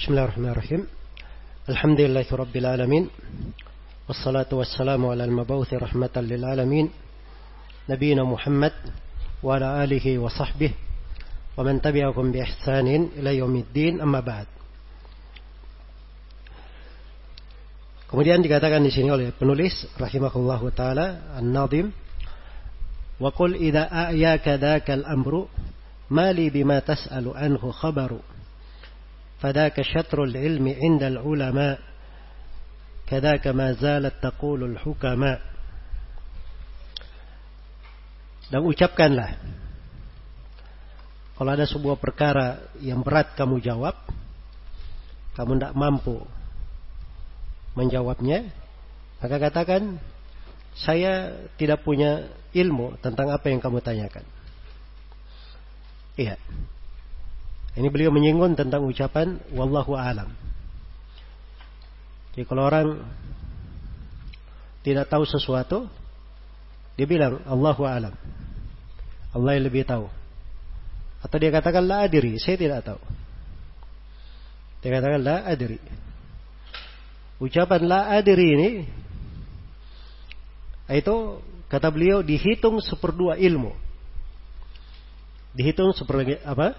بسم الله الرحمن الرحيم الحمد لله رب العالمين والصلاة والسلام على المبعوث رحمة للعالمين نبينا محمد وعلى آله وصحبه ومن تبعهم بإحسان إلى يوم الدين أما بعد Kemudian dikatakan di sini oleh penulis rahimahullahu taala An-Nadim wa qul idza a'yaka dzakal amru mali bima tas'alu anhu khabaru. فذاك شطر العلم عند العلماء كذاك ما زالت تقول الحكماء dan ucapkanlah kalau ada sebuah perkara yang berat kamu jawab kamu tidak mampu menjawabnya maka katakan saya tidak punya ilmu tentang apa yang kamu tanyakan iya ini beliau menyinggung tentang ucapan wallahu alam. Jadi kalau orang tidak tahu sesuatu, dia bilang Allahu alam. Allah yang lebih tahu. Atau dia katakan la adiri, saya tidak tahu. Dia katakan la adiri. Ucapan la adiri ini itu kata beliau dihitung seperdua ilmu. Dihitung seperti apa?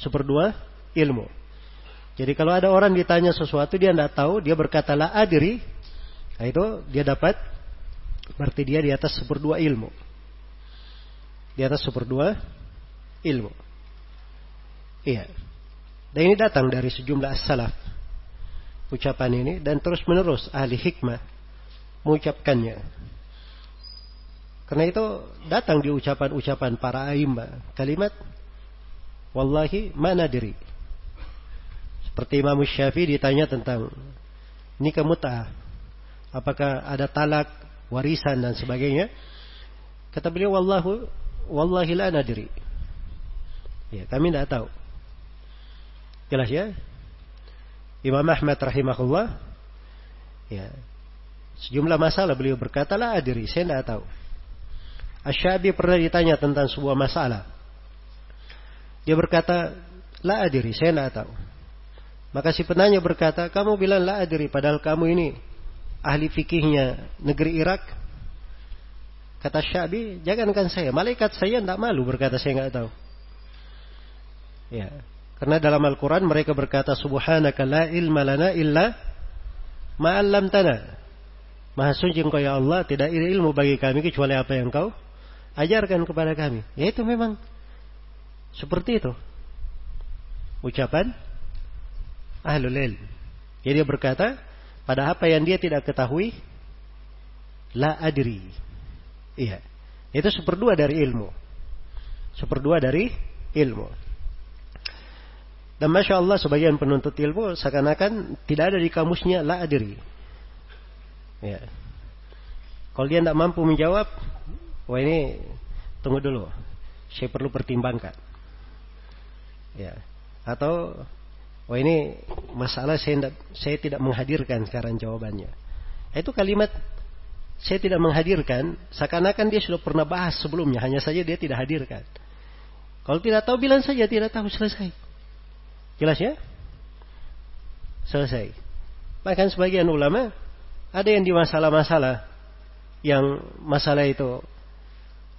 Seperdua ilmu. Jadi kalau ada orang ditanya sesuatu dia tidak tahu, dia berkata la adri, nah itu dia dapat berarti dia di atas seperdua ilmu. Di atas seperdua ilmu. Iya. Dan ini datang dari sejumlah as-salaf. Ucapan ini dan terus menerus ahli hikmah mengucapkannya. Karena itu datang di ucapan-ucapan para aimah kalimat Wallahi mana diri. Seperti Imam Syafi'i ditanya tentang nikah mut'ah. Apakah ada talak, warisan dan sebagainya. Kata beliau, Wallahu, Wallahi la nadiri. Ya, kami tidak tahu. Jelas ya? Imam Ahmad rahimahullah. Ya. Sejumlah masalah beliau berkata, la adiri, saya tidak tahu. Asyabi pernah ditanya tentang sebuah masalah. Dia berkata, la adiri, saya tidak tahu. Maka si penanya berkata, kamu bilang la adiri, padahal kamu ini ahli fikihnya negeri Irak. Kata Syabi, jangankan saya, malaikat saya tidak malu berkata saya nggak tahu. Ya, karena dalam Al-Quran mereka berkata, Subhanaka la ilma lana illa ma'allam tanah. Maha suci engkau ya Allah, tidak ada ilmu bagi kami kecuali apa yang kau ajarkan kepada kami. Ya itu memang seperti itu. Ucapan ahlul ilm. Jadi dia berkata, pada apa yang dia tidak ketahui, la adri. Iya. Itu seperdua dari ilmu. Seperdua dari ilmu. Dan Masya Allah sebagian penuntut ilmu seakan-akan tidak ada di kamusnya la adri. Ya. Kalau dia tidak mampu menjawab, wah ini tunggu dulu. Saya perlu pertimbangkan. Ya. Atau oh ini masalah saya tidak, saya tidak menghadirkan sekarang jawabannya. Itu kalimat saya tidak menghadirkan seakan-akan dia sudah pernah bahas sebelumnya, hanya saja dia tidak hadirkan. Kalau tidak tahu bilang saja tidak tahu selesai. Jelas ya? Selesai. Bahkan sebagian ulama ada yang di masalah-masalah yang masalah itu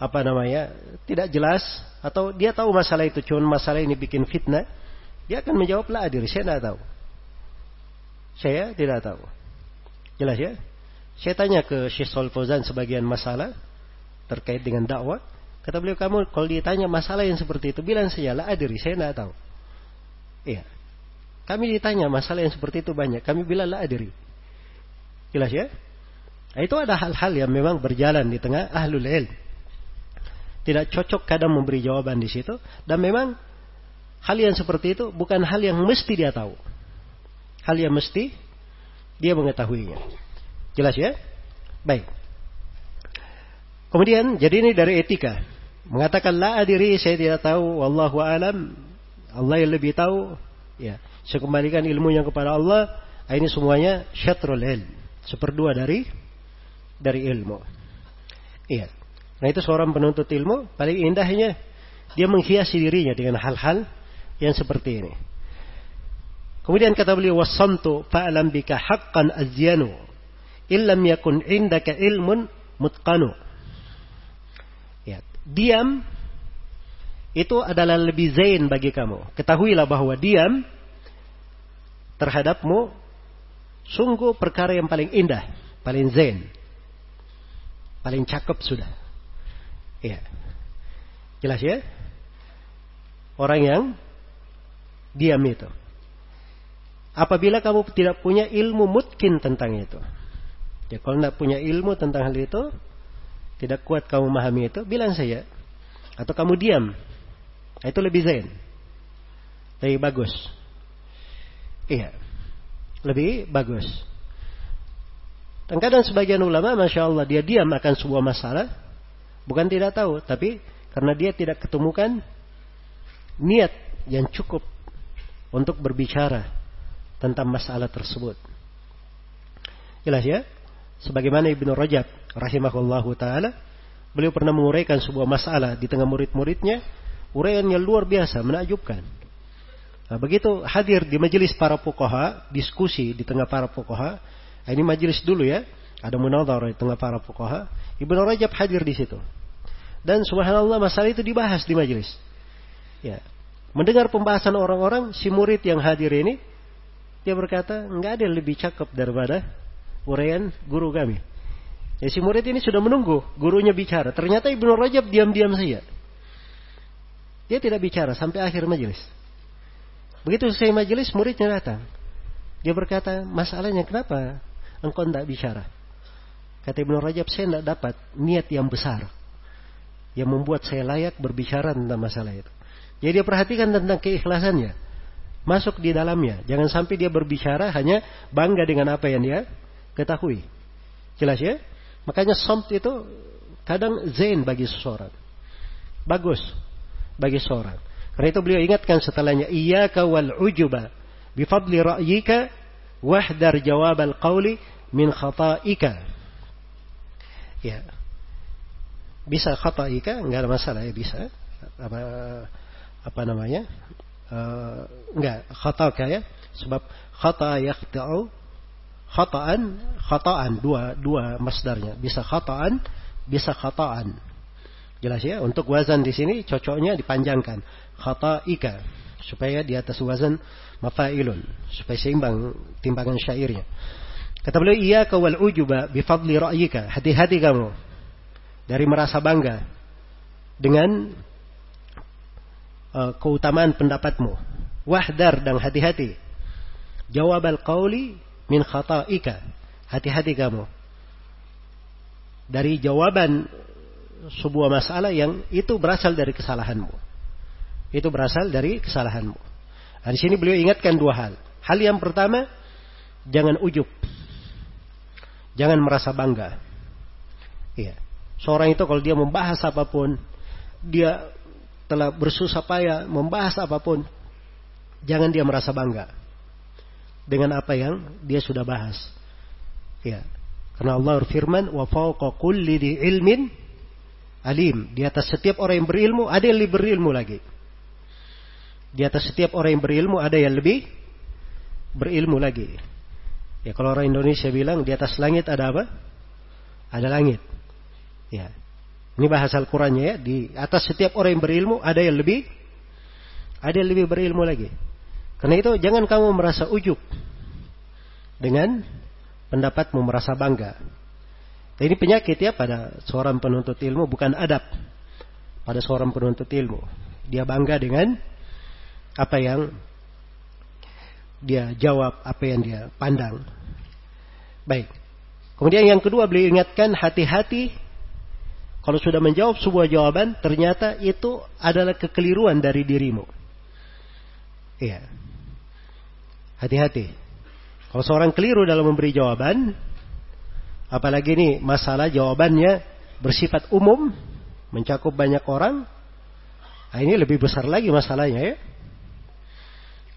apa namanya tidak jelas atau dia tahu masalah itu cuma masalah ini bikin fitnah dia akan menjawab lah diri saya tidak tahu. Saya tidak tahu. Jelas ya? Saya tanya ke Syekh Fauzan sebagian masalah terkait dengan dakwah. Kata beliau kamu kalau ditanya masalah yang seperti itu bilang saja lah diri saya tidak tahu. Iya. Kami ditanya masalah yang seperti itu banyak. Kami bilang lah diri. Jelas ya? Nah, itu ada hal-hal yang memang berjalan di tengah ahlul ilm tidak cocok kadang memberi jawaban di situ dan memang hal yang seperti itu bukan hal yang mesti dia tahu. Hal yang mesti dia mengetahuinya. Jelas ya? Baik. Kemudian jadi ini dari etika. Mengatakan la adiri saya tidak tahu wallahu alam. Allah yang lebih tahu. Ya, saya kembalikan ilmunya kepada Allah. Ini semuanya syatrul ilm. Seperdua dari dari ilmu. Iya. Nah itu seorang penuntut ilmu paling indahnya dia menghiasi dirinya dengan hal-hal yang seperti ini. Kemudian kata beliau wasamtu fa'lam bika haqqan azyanu illam yakun indaka ilmun mutqanu. Ya, diam itu adalah lebih zain bagi kamu. Ketahuilah bahwa diam terhadapmu sungguh perkara yang paling indah, paling zain. Paling cakep sudah. Ya. Jelas ya? Orang yang diam itu. Apabila kamu tidak punya ilmu mungkin tentang itu. Ya kalau tidak punya ilmu tentang hal itu, tidak kuat kamu memahami itu, bilang saya. Atau kamu diam. Nah, itu lebih zain. Lebih bagus. Iya. Lebih bagus. Dan kadang sebagian ulama, Masya Allah, dia diam akan sebuah masalah. Bukan tidak tahu, tapi karena dia tidak ketemukan niat yang cukup untuk berbicara tentang masalah tersebut. Jelas ya? Sebagaimana Ibnu Rajab rahimahullahu taala, beliau pernah menguraikan sebuah masalah di tengah murid-muridnya, uraiannya luar biasa, menakjubkan. Nah, begitu hadir di majelis para fuqaha, diskusi di tengah para nah, ini majelis dulu ya, ada munadhar di tengah para fuqaha, Ibnu Rajab hadir di situ. Dan subhanallah masalah itu dibahas di majelis. Ya. Mendengar pembahasan orang-orang, si murid yang hadir ini, dia berkata, enggak ada yang lebih cakep daripada uraian guru kami. Ya si murid ini sudah menunggu gurunya bicara. Ternyata Ibnu Rajab diam-diam saja. Dia tidak bicara sampai akhir majelis. Begitu selesai majelis, muridnya datang. Dia berkata, masalahnya kenapa engkau tidak bicara? Kata Ibnu Rajab, saya tidak dapat niat yang besar. Yang membuat saya layak berbicara tentang masalah itu. Jadi dia perhatikan tentang keikhlasannya. Masuk di dalamnya. Jangan sampai dia berbicara hanya bangga dengan apa yang dia ketahui. Jelas ya? Makanya somt itu kadang zain bagi seseorang. Bagus bagi seseorang. Karena itu beliau ingatkan setelahnya, Iyaka wal ujuba bifadli ra'yika wahdar jawab al-qawli min khata'ika. Ya. Bisa khata'ika, enggak ada masalah ya, bisa. Apa apa namanya? Uh, enggak, khata'ka ya. Sebab khata yakhta'u khata'an, khata'an dua dua masdarnya. Bisa khata'an, bisa khata'an. Jelas ya? Untuk wazan di sini cocoknya dipanjangkan. Khata'ika supaya di atas wazan mafailun supaya seimbang timbangan syairnya. Kata beliau, iya kawal ujuba bifadli ra'yika. Hati-hati kamu dari merasa bangga dengan uh, keutamaan pendapatmu. Wahdar dan hati-hati. Jawab al-qawli min khata'ika. Hati-hati kamu. Dari jawaban sebuah masalah yang itu berasal dari kesalahanmu. Itu berasal dari kesalahanmu. Nah, di sini beliau ingatkan dua hal. Hal yang pertama, jangan ujub. Jangan merasa bangga. Iya. Seorang itu kalau dia membahas apa pun, dia telah bersusah payah membahas apa pun, jangan dia merasa bangga dengan apa yang dia sudah bahas. Ya. Karena Allah berfirman, "Wa fawqa kulli di ilmin alim." Di atas setiap orang yang berilmu ada yang lebih berilmu lagi. Di atas setiap orang yang berilmu ada yang lebih berilmu lagi. Ya kalau orang Indonesia bilang di atas langit ada apa? Ada langit. Ya. Ini bahasa Al-Qur'annya ya, di atas setiap orang yang berilmu ada yang lebih ada yang lebih berilmu lagi. Karena itu jangan kamu merasa ujuk dengan pendapatmu merasa bangga. Dan ini penyakit ya pada seorang penuntut ilmu bukan adab pada seorang penuntut ilmu. Dia bangga dengan apa yang dia jawab, apa yang dia pandang. Baik. Kemudian yang kedua beliau ingatkan hati-hati kalau sudah menjawab sebuah jawaban ternyata itu adalah kekeliruan dari dirimu. Iya. Hati-hati. Kalau seorang keliru dalam memberi jawaban, apalagi ini masalah jawabannya bersifat umum, mencakup banyak orang, nah ini lebih besar lagi masalahnya ya.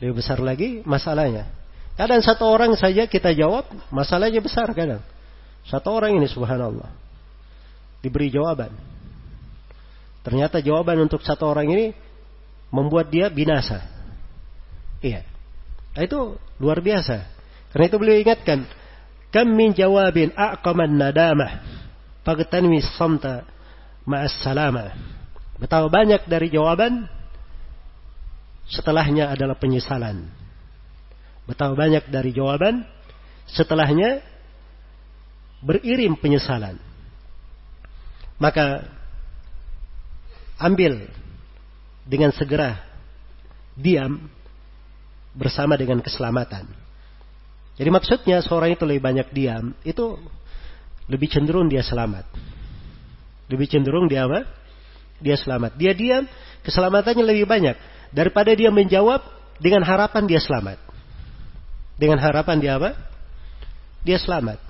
Lebih besar lagi masalahnya. Kadang satu orang saja kita jawab, masalahnya besar kadang. Satu orang ini subhanallah. Diberi jawaban. Ternyata jawaban untuk satu orang ini membuat dia binasa. Iya. Nah, itu luar biasa. Karena itu beliau ingatkan, kam min jawabin aqaman nadamah fagtanmi samta ma'as salama. Betapa banyak dari jawaban setelahnya adalah penyesalan. Betapa banyak dari jawaban setelahnya beririm penyesalan. Maka ambil dengan segera diam bersama dengan keselamatan. Jadi maksudnya seorang itu lebih banyak diam, itu lebih cenderung dia selamat. Lebih cenderung dia apa? Dia selamat. Dia diam, keselamatannya lebih banyak daripada dia menjawab dengan harapan dia selamat. Dengan harapan dia apa? Dia selamat.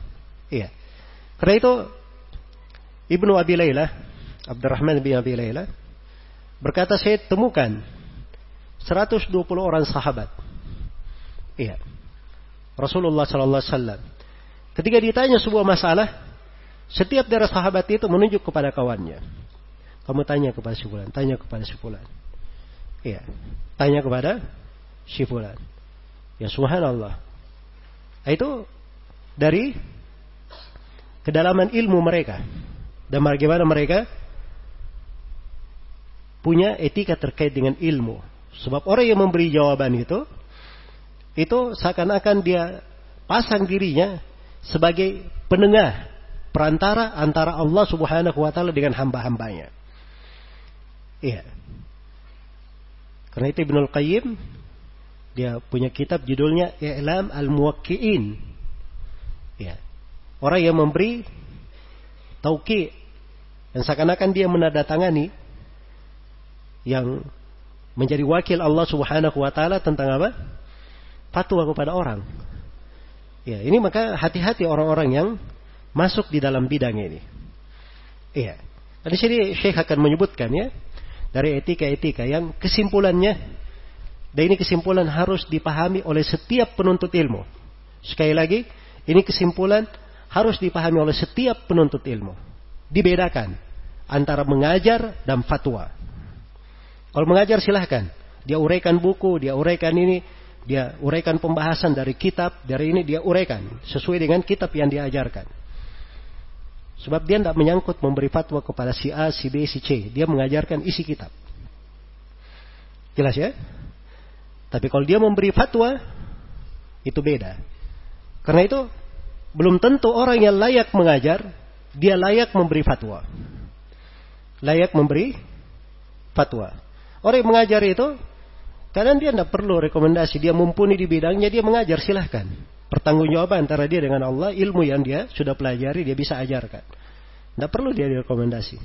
Iya. Karena itu Ibnu Abi Layla, Abdurrahman bin Abi Layla, berkata saya temukan 120 orang sahabat. Iya. Rasulullah sallallahu alaihi wasallam. Ketika ditanya sebuah masalah, setiap dari sahabat itu menunjuk kepada kawannya. Kamu tanya kepada si tanya kepada si Iya. Tanya kepada si fulan. Ya subhanallah. Itu dari kedalaman ilmu mereka dan bagaimana mereka punya etika terkait dengan ilmu. Sebab orang yang memberi jawaban itu itu seakan-akan dia pasang dirinya sebagai penengah perantara antara Allah Subhanahu wa taala dengan hamba-hambanya. Iya. Karena itu Ibnul Qayyim dia punya kitab judulnya I'lam Al-Muwakki'in. Ya. Orang yang memberi tauki dan seakan-akan dia menandatangani yang menjadi wakil Allah Subhanahu wa taala tentang apa? Fatwa kepada orang. Ya, ini maka hati-hati orang-orang yang masuk di dalam bidang ini. Iya. Di sini Syekh akan menyebutkan ya dari etika-etika yang kesimpulannya dan ini kesimpulan harus dipahami oleh setiap penuntut ilmu. Sekali lagi, ini kesimpulan harus dipahami oleh setiap penuntut ilmu. Dibedakan antara mengajar dan fatwa. Kalau mengajar silahkan. Dia uraikan buku, dia uraikan ini, dia uraikan pembahasan dari kitab, dari ini dia uraikan. Sesuai dengan kitab yang diajarkan. Sebab dia tidak menyangkut memberi fatwa kepada si A, si B, si C. Dia mengajarkan isi kitab. Jelas ya? Tapi kalau dia memberi fatwa, itu beda. Karena itu belum tentu orang yang layak mengajar, dia layak memberi fatwa. Layak memberi fatwa. Orang yang mengajar itu, kadang dia tidak perlu rekomendasi, dia mumpuni di bidangnya, dia mengajar silahkan. Pertanggungjawaban antara dia dengan Allah, ilmu yang dia sudah pelajari, dia bisa ajarkan. Tidak perlu dia direkomendasi.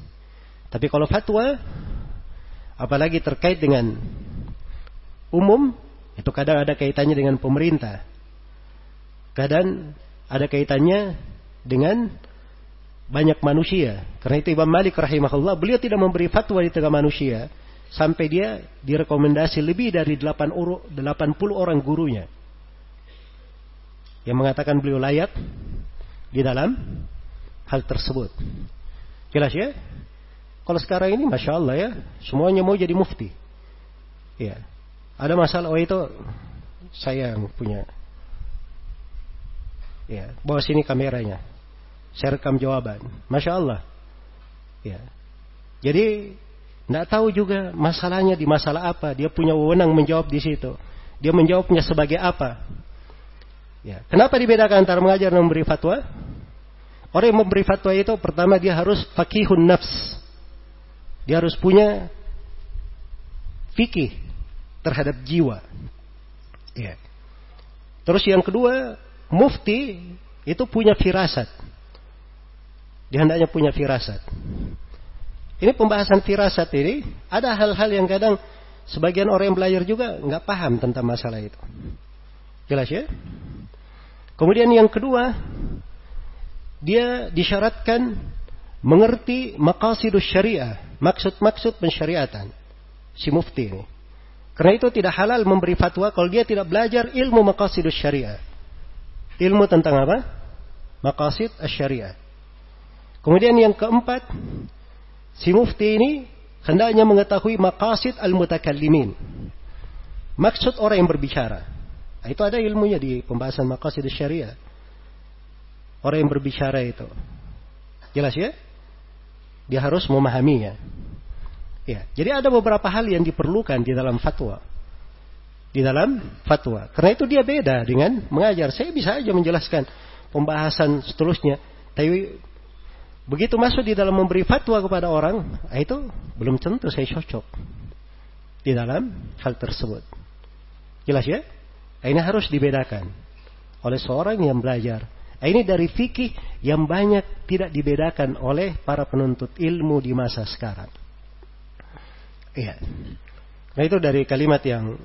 Tapi kalau fatwa, apalagi terkait dengan umum, itu kadang ada kaitannya dengan pemerintah. Kadang ada kaitannya dengan banyak manusia. Karena itu Imam Malik rahimahullah, beliau tidak memberi fatwa di tengah manusia sampai dia direkomendasi lebih dari 80 orang gurunya yang mengatakan beliau layak di dalam hal tersebut. Jelas ya? Kalau sekarang ini Masya Allah ya, semuanya mau jadi mufti. Ya. Ada masalah, oh itu saya yang punya Ya, bawa sini kameranya. Saya rekam jawaban. Masya Allah. Ya. Jadi tidak tahu juga masalahnya di masalah apa. Dia punya wewenang menjawab di situ. Dia menjawabnya sebagai apa. Ya. Kenapa dibedakan antara mengajar dan memberi fatwa? Orang yang memberi fatwa itu pertama dia harus fakihun nafs. Dia harus punya fikih terhadap jiwa. Ya. Terus yang kedua, mufti itu punya firasat. Dia hendaknya punya firasat. Ini pembahasan firasat ini ada hal-hal yang kadang sebagian orang yang belajar juga nggak paham tentang masalah itu. Jelas ya? Kemudian yang kedua, dia disyaratkan mengerti maqasidus syariah, maksud-maksud pensyariatan si mufti ini. Karena itu tidak halal memberi fatwa kalau dia tidak belajar ilmu maqasidus syariah ilmu tentang apa? Maqasid syariah. Kemudian yang keempat, si mufti ini hendaknya mengetahui maqasid al-mutakallimin. Maksud orang yang berbicara. Nah, itu ada ilmunya di pembahasan maqasid syariah. Orang yang berbicara itu. Jelas ya? Dia harus memahaminya. Ya, jadi ada beberapa hal yang diperlukan di dalam fatwa. Di dalam fatwa. Karena itu dia beda dengan mengajar. Saya bisa aja menjelaskan pembahasan seterusnya. Tapi begitu masuk di dalam memberi fatwa kepada orang, nah itu belum tentu saya cocok di dalam hal tersebut. Jelas ya? Ini harus dibedakan oleh seorang yang belajar. Ini dari fikih yang banyak tidak dibedakan oleh para penuntut ilmu di masa sekarang. Iya. Nah itu dari kalimat yang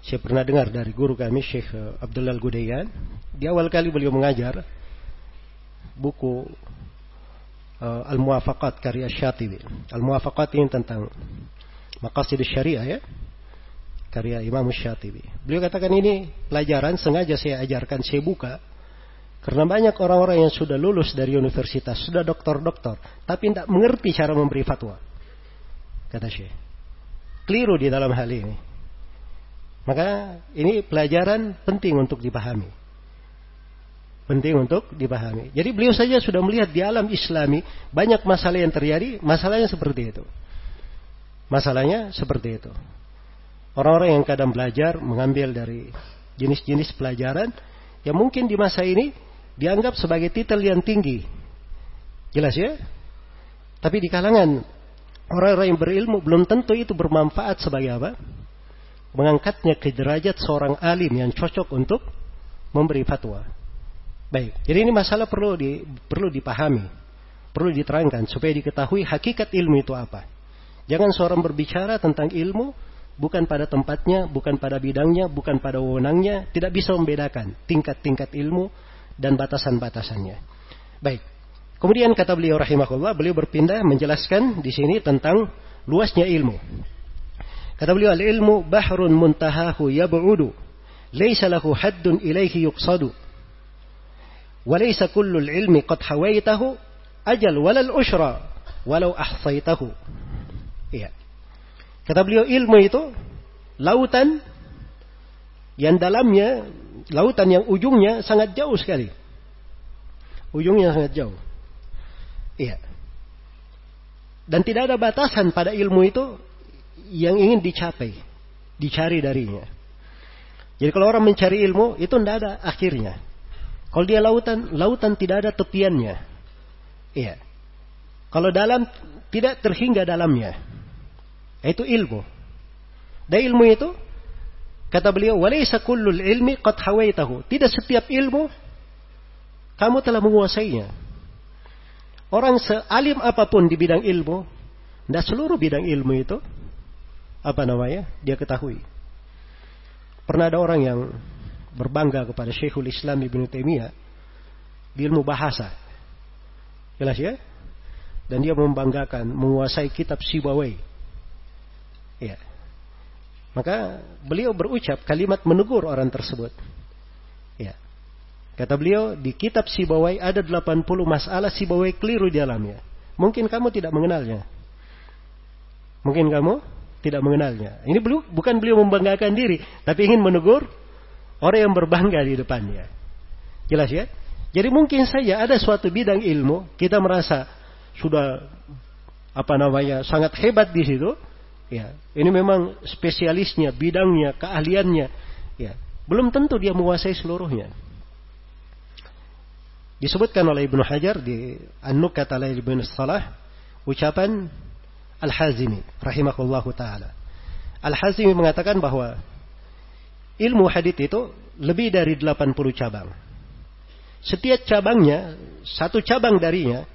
saya pernah dengar dari guru kami Syekh Abdullah Al-Gudayan. Di awal kali beliau mengajar buku uh, Al-Muwafaqat karya Syatibi. Al-Muwafaqat ini tentang maqasid syariah ya. Karya Imam Syatibi. Beliau katakan ini pelajaran sengaja saya ajarkan, saya buka. Karena banyak orang-orang yang sudah lulus dari universitas, sudah doktor-doktor, tapi tidak mengerti cara memberi fatwa. Kata Syekh. Keliru di dalam hal ini. Maka ini pelajaran penting untuk dipahami penting untuk dipahami. Jadi beliau saja sudah melihat di alam Islami banyak masalah yang terjadi, masalahnya seperti itu. Masalahnya seperti itu. Orang-orang yang kadang belajar mengambil dari jenis-jenis pelajaran yang mungkin di masa ini dianggap sebagai titel yang tinggi. Jelas ya? Tapi di kalangan orang-orang yang berilmu belum tentu itu bermanfaat sebagai apa? Mengangkatnya ke derajat seorang alim yang cocok untuk memberi fatwa. Baik, jadi ini masalah perlu di, perlu dipahami, perlu diterangkan supaya diketahui hakikat ilmu itu apa. Jangan seorang berbicara tentang ilmu bukan pada tempatnya, bukan pada bidangnya, bukan pada wewenangnya, tidak bisa membedakan tingkat-tingkat ilmu dan batasan-batasannya. Baik. Kemudian kata beliau rahimahullah, beliau berpindah menjelaskan di sini tentang luasnya ilmu. Kata beliau, "Al-ilmu bahrun muntahahu yab'udu, laisa lahu haddun ilaihi yuqsadu." Wa laisa kullu al-ilmi qad hawaitahu ajal walal usyra walau ahsaitahu. Iya. Kata beliau ilmu itu lautan yang dalamnya lautan yang ujungnya sangat jauh sekali. Ujungnya sangat jauh. Iya. Dan tidak ada batasan pada ilmu itu yang ingin dicapai, dicari darinya. Jadi kalau orang mencari ilmu itu tidak ada akhirnya. Kalau dia lautan, lautan tidak ada tepiannya. Iya. Kalau dalam tidak terhingga dalamnya. Itu ilmu. Dan ilmu itu kata beliau, "Walaysa kullul ilmi qad hawaitahu." Tidak setiap ilmu kamu telah menguasainya. Orang sealim apa pun di bidang ilmu, tidak seluruh bidang ilmu itu apa namanya? Dia ketahui. Pernah ada orang yang berbangga kepada Syekhul Islam Ibn Taimiyah di ilmu bahasa. Jelas ya? Dan dia membanggakan menguasai kitab Sibawai. Maka beliau berucap kalimat menegur orang tersebut. Ya. Kata beliau, di kitab Sibawai ada 80 masalah Sibawai keliru di dalamnya. Mungkin kamu tidak mengenalnya. Mungkin kamu tidak mengenalnya. Ini beliau, bukan beliau membanggakan diri, tapi ingin menegur Orang yang berbangga di depannya. Jelas ya? Jadi mungkin saja ada suatu bidang ilmu kita merasa sudah apa namanya sangat hebat di situ. Ya, ini memang spesialisnya, bidangnya, keahliannya. Ya, belum tentu dia menguasai seluruhnya. Disebutkan oleh Ibnu Hajar di An-Nukat ala Ibnu Salah ucapan Al-Hazimi rahimahullahu taala. Al-Hazimi mengatakan bahwa ilmu hadith itu lebih dari 80 cabang. Setiap cabangnya, satu cabang darinya,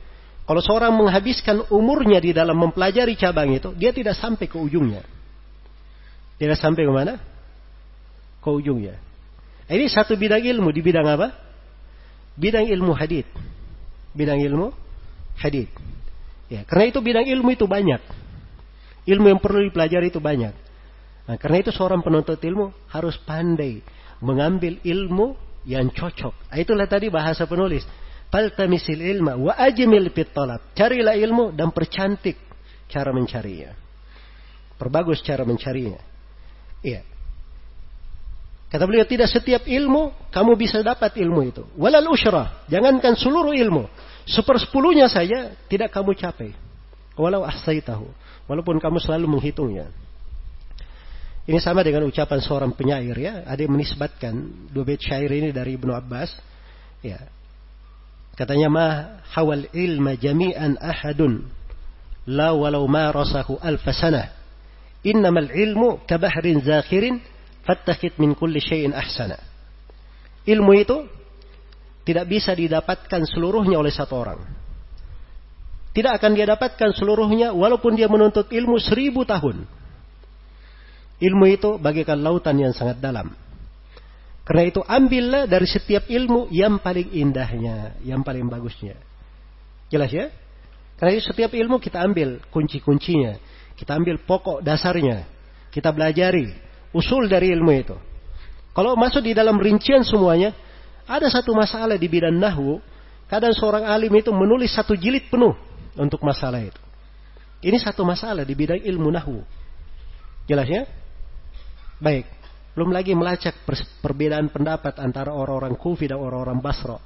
kalau seorang menghabiskan umurnya di dalam mempelajari cabang itu, dia tidak sampai ke ujungnya. Tidak sampai ke mana? Ke ujungnya. Ini satu bidang ilmu di bidang apa? Bidang ilmu hadith. Bidang ilmu hadith. Ya, karena itu bidang ilmu itu banyak. Ilmu yang perlu dipelajari itu banyak. Nah, karena itu seorang penuntut ilmu harus pandai mengambil ilmu yang cocok. Nah, itulah tadi bahasa penulis. Faltamisil ilma wa ajmil talab. Carilah ilmu dan percantik cara mencarinya. Perbagus cara mencarinya. Iya. Kata beliau, tidak setiap ilmu kamu bisa dapat ilmu itu. Walal usyrah, jangankan seluruh ilmu. Sepersepuluhnya saja tidak kamu capai. Walau ahsaitahu. Walaupun kamu selalu menghitungnya. Ini sama dengan ucapan seorang penyair ya. Ada yang menisbatkan dua bait syair ini dari Ibnu Abbas. Ya. Katanya ma hawal ilma jami'an ahadun la walau ma rasahu alfa sanah. Innamal ilmu kabahrin zakhirin Fattakit min kulli syai'in ahsana. Ilmu itu tidak bisa didapatkan seluruhnya oleh satu orang. Tidak akan dia dapatkan seluruhnya walaupun dia menuntut ilmu seribu tahun. Ilmu itu bagaikan lautan yang sangat dalam. Karena itu ambillah dari setiap ilmu yang paling indahnya, yang paling bagusnya. Jelas ya? Karena itu setiap ilmu kita ambil kunci-kuncinya. Kita ambil pokok dasarnya. Kita belajari usul dari ilmu itu. Kalau masuk di dalam rincian semuanya, ada satu masalah di bidang nahwu, kadang seorang alim itu menulis satu jilid penuh untuk masalah itu. Ini satu masalah di bidang ilmu nahwu. Jelas ya? Baik. Belum lagi melacak perbedaan pendapat antara orang-orang Kufi dan orang-orang Basra.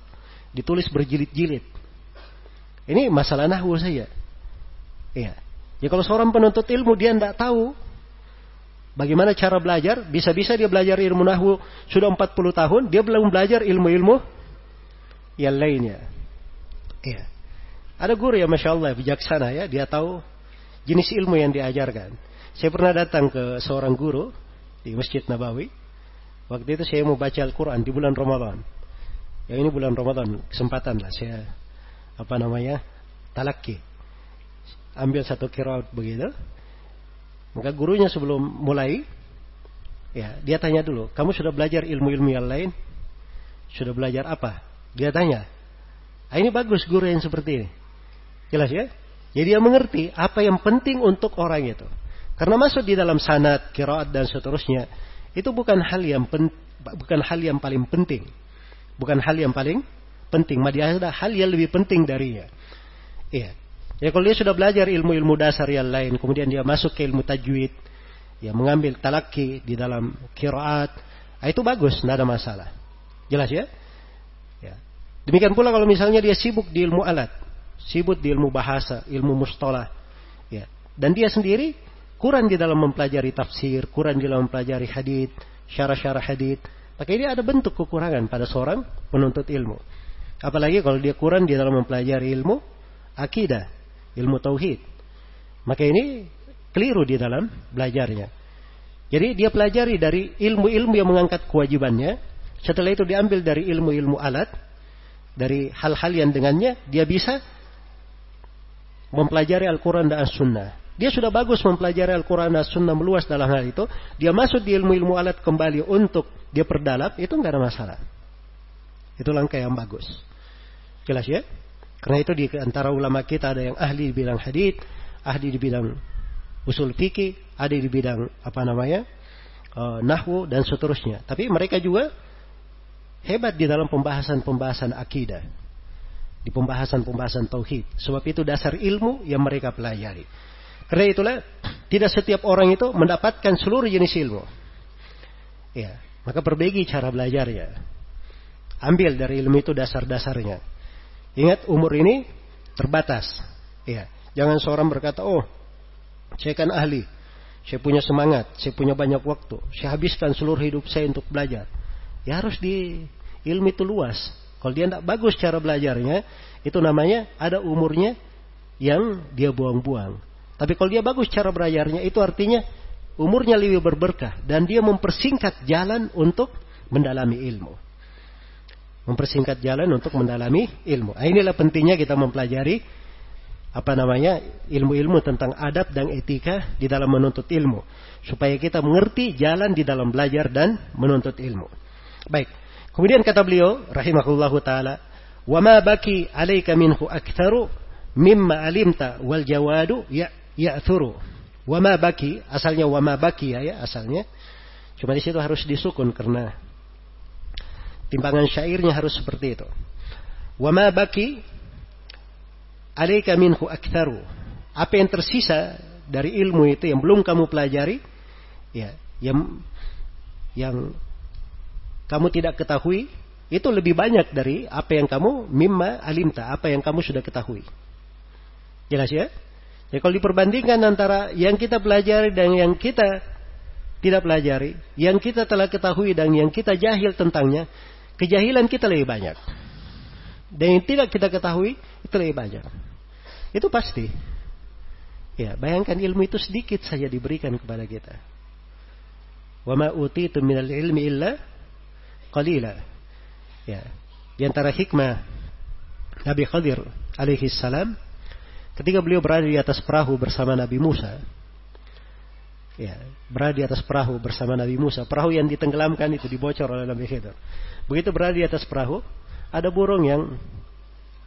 Ditulis berjilid-jilid. Ini masalah nahwu saja. Iya. Ya kalau seorang penuntut ilmu dia tidak tahu Bagaimana cara belajar? Bisa-bisa dia belajar ilmu nahwu sudah 40 tahun, dia belum belajar ilmu-ilmu yang lainnya. Iya. Ada guru ya Masya Allah bijaksana ya, dia tahu jenis ilmu yang diajarkan. Saya pernah datang ke seorang guru di Masjid Nabawi. Waktu itu saya mau baca Al-Quran di bulan Ramadan. Ya ini bulan Ramadan, kesempatan lah saya apa namanya talaki. Ambil satu kiraut begitu. Maka gurunya sebelum mulai, ya dia tanya dulu, kamu sudah belajar ilmu-ilmu yang lain? Sudah belajar apa? Dia tanya. Ah, ini bagus guru yang seperti ini. Jelas ya? Jadi dia mengerti apa yang penting untuk orang itu. Karena masuk di dalam sanat, kiraat dan seterusnya, itu bukan hal yang pen, bukan hal yang paling penting. Bukan hal yang paling penting. Madia ada hal yang lebih penting darinya. Iya. Ya kalau dia sudah belajar ilmu-ilmu dasar yang lain, kemudian dia masuk ke ilmu tajwid, ya mengambil talaki di dalam kiraat, nah, itu bagus, tidak ada masalah. Jelas ya? ya? Demikian pula kalau misalnya dia sibuk di ilmu alat, sibuk di ilmu bahasa, ilmu mustalah, ya. Dan dia sendiri kurang di dalam mempelajari tafsir, kurang di dalam mempelajari hadith, syarah-syarah hadith, maka ini ada bentuk kekurangan pada seorang penuntut ilmu. Apalagi kalau dia kurang di dalam mempelajari ilmu akidah, ilmu tauhid. Maka ini keliru di dalam belajarnya. Jadi dia pelajari dari ilmu-ilmu yang mengangkat kewajibannya. Setelah itu diambil dari ilmu-ilmu alat. Dari hal-hal yang dengannya dia bisa mempelajari Al-Quran dan As-Sunnah. Dia sudah bagus mempelajari Al-Quran dan As-Sunnah meluas dalam hal itu. Dia masuk di ilmu-ilmu alat kembali untuk dia perdalam. Itu nggak ada masalah. Itu langkah yang bagus. Jelas ya? Karena itu di antara ulama kita ada yang ahli di bidang hadith, ahli di bidang usul fikih, ada di bidang apa namanya uh, nahwu dan seterusnya. Tapi mereka juga hebat di dalam pembahasan-pembahasan akidah, di pembahasan-pembahasan tauhid. Sebab itu dasar ilmu yang mereka pelajari. Karena itulah tidak setiap orang itu mendapatkan seluruh jenis ilmu. Ya, maka perbaiki cara belajarnya. Ambil dari ilmu itu dasar-dasarnya. Ingat umur ini terbatas. Ya, jangan seorang berkata, "Oh, saya kan ahli. Saya punya semangat, saya punya banyak waktu. Saya habiskan seluruh hidup saya untuk belajar." Ya harus di ilmu itu luas. Kalau dia tidak bagus cara belajarnya, itu namanya ada umurnya yang dia buang-buang. Tapi kalau dia bagus cara belajarnya, itu artinya umurnya lebih berberkah dan dia mempersingkat jalan untuk mendalami ilmu mempersingkat jalan untuk mendalami ilmu. Nah, inilah pentingnya kita mempelajari apa namanya ilmu-ilmu tentang adab dan etika di dalam menuntut ilmu supaya kita mengerti jalan di dalam belajar dan menuntut ilmu. Baik. Kemudian kata beliau rahimahullahu taala, "Wa ma baki 'alaika minhu aktsaru mimma alimta wal jawadu ya ya'thuru." Wa ma baki asalnya wa ma baki ya, ya asalnya. Cuma di situ harus disukun karena Timbangan syairnya harus seperti itu. Wa ma baki alaika minhu aktharu. Apa yang tersisa dari ilmu itu yang belum kamu pelajari, ya, yang yang kamu tidak ketahui itu lebih banyak dari apa yang kamu mimma alimta, apa yang kamu sudah ketahui. Jelas ya? Ya kalau diperbandingkan antara yang kita pelajari dan yang kita tidak pelajari, yang kita telah ketahui dan yang kita jahil tentangnya, kejahilan kita lebih banyak. Dan yang tidak kita ketahui itu lebih banyak. Itu pasti. Ya, bayangkan ilmu itu sedikit saja diberikan kepada kita. Wa ma utitu minal ilmi illa qalila. Ya. Di antara hikmah Nabi Khadir alaihi salam ketika beliau berada di atas perahu bersama Nabi Musa. Ya, berada di atas perahu bersama Nabi Musa. Perahu yang ditenggelamkan itu dibocor oleh Nabi Khidir. Begitu berada di atas perahu, ada burung yang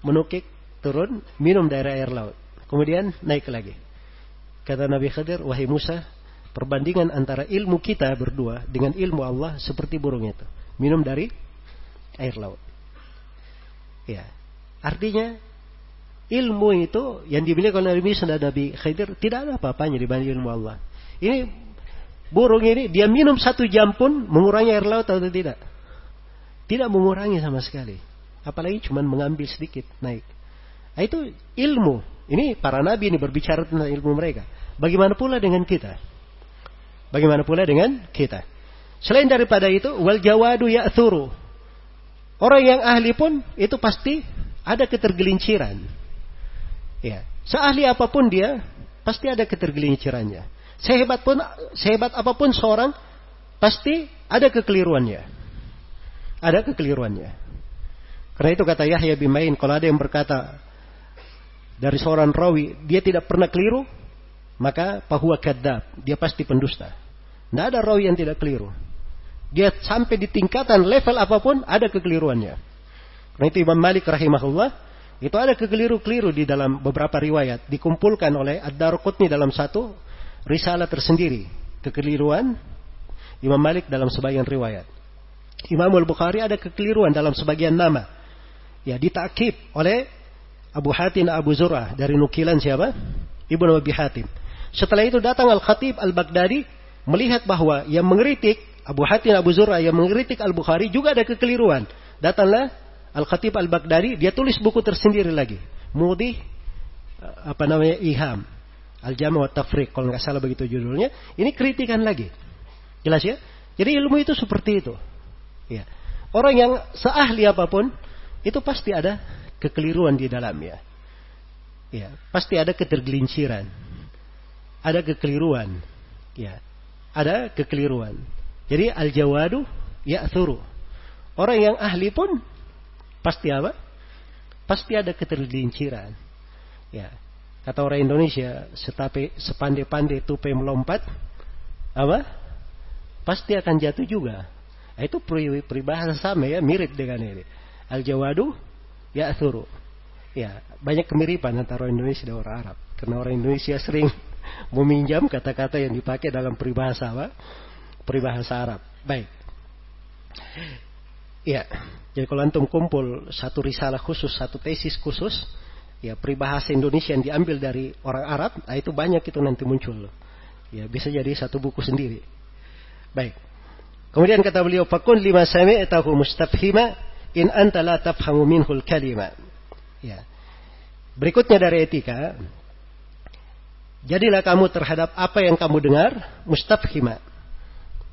menukik, turun, minum dari air laut. Kemudian naik lagi. Kata Nabi Khidir, wahai Musa, perbandingan antara ilmu kita berdua dengan ilmu Allah seperti burung itu. Minum dari air laut. Ya. Artinya ilmu itu yang dimiliki oleh Nabi Musa dan Nabi Khidir tidak ada apa-apanya dibanding ilmu Allah. Ini burung ini dia minum satu jam pun mengurangi air laut atau tidak? Tidak mengurangi sama sekali. Apalagi cuma mengambil sedikit naik. Nah, itu ilmu. Ini para nabi ini berbicara tentang ilmu mereka. Bagaimana pula dengan kita? Bagaimana pula dengan kita? Selain daripada itu, wal jawadu ya'thuru. Orang yang ahli pun itu pasti ada ketergelinciran. Ya, seahli apa pun dia, pasti ada ketergelincirannya. Sehebat pun, sehebat apa pun seorang, pasti ada kekeliruannya. Ada kekeliruannya. Karena itu kata Yahya bin Ma'in, kalau ada yang berkata dari seorang rawi, dia tidak pernah keliru, maka pahuwa kadab, dia pasti pendusta. Tidak ada rawi yang tidak keliru. Dia sampai di tingkatan level apa pun ada kekeliruannya. Karena itu Imam Malik rahimahullah itu ada kekeliru-keliru di dalam beberapa riwayat. Dikumpulkan oleh Ad-Darqutni dalam satu risalah tersendiri. Kekeliruan Imam Malik dalam sebagian riwayat. Imam Al-Bukhari ada kekeliruan dalam sebagian nama. Ya, ditakib oleh Abu Hatim Abu Zur'ah dari nukilan siapa? Ibnu Abi Hatim. Setelah itu datang Al-Khatib Al-Baghdadi melihat bahwa yang mengeritik Abu Hatim Abu Zur'ah yang mengeritik Al-Bukhari juga ada kekeliruan. Datanglah Al-Khatib Al-Baghdadi dia tulis buku tersendiri lagi. Mudi apa namanya Iham. Al-Jama' wa Tafriq kalau nggak salah begitu judulnya. Ini kritikan lagi. Jelas ya? Jadi ilmu itu seperti itu. Ya. Orang yang seahli apa pun itu pasti ada kekeliruan di dalamnya. Ya, pasti ada ketergelinciran. Ada kekeliruan. Ya. Ada kekeliruan. Jadi al-jawadu ya'thuru. Orang yang ahli pun Pasti apa? Pasti ada ketergelinciran. Ya. Kata orang Indonesia, setape sepandai-pandai tupe melompat, apa? Pasti akan jatuh juga. Nah, itu peribahasa sama ya, mirip dengan ini. Al-jawadu ya suruh. Ya, banyak kemiripan antara orang Indonesia dan orang Arab. Karena orang Indonesia sering meminjam kata-kata yang dipakai dalam peribahasa apa? Peribahasa Arab. Baik. Ya, jadi kalau antum kumpul satu risalah khusus, satu tesis khusus, ya peribahasa Indonesia yang diambil dari orang Arab, nah itu banyak itu nanti muncul. Ya, bisa jadi satu buku sendiri. Baik. Kemudian kata beliau, "Fakun lima sami'tahu mustafhima in anta la tafhamu minhul kalima." Ya. Berikutnya dari etika, jadilah kamu terhadap apa yang kamu dengar mustafhima.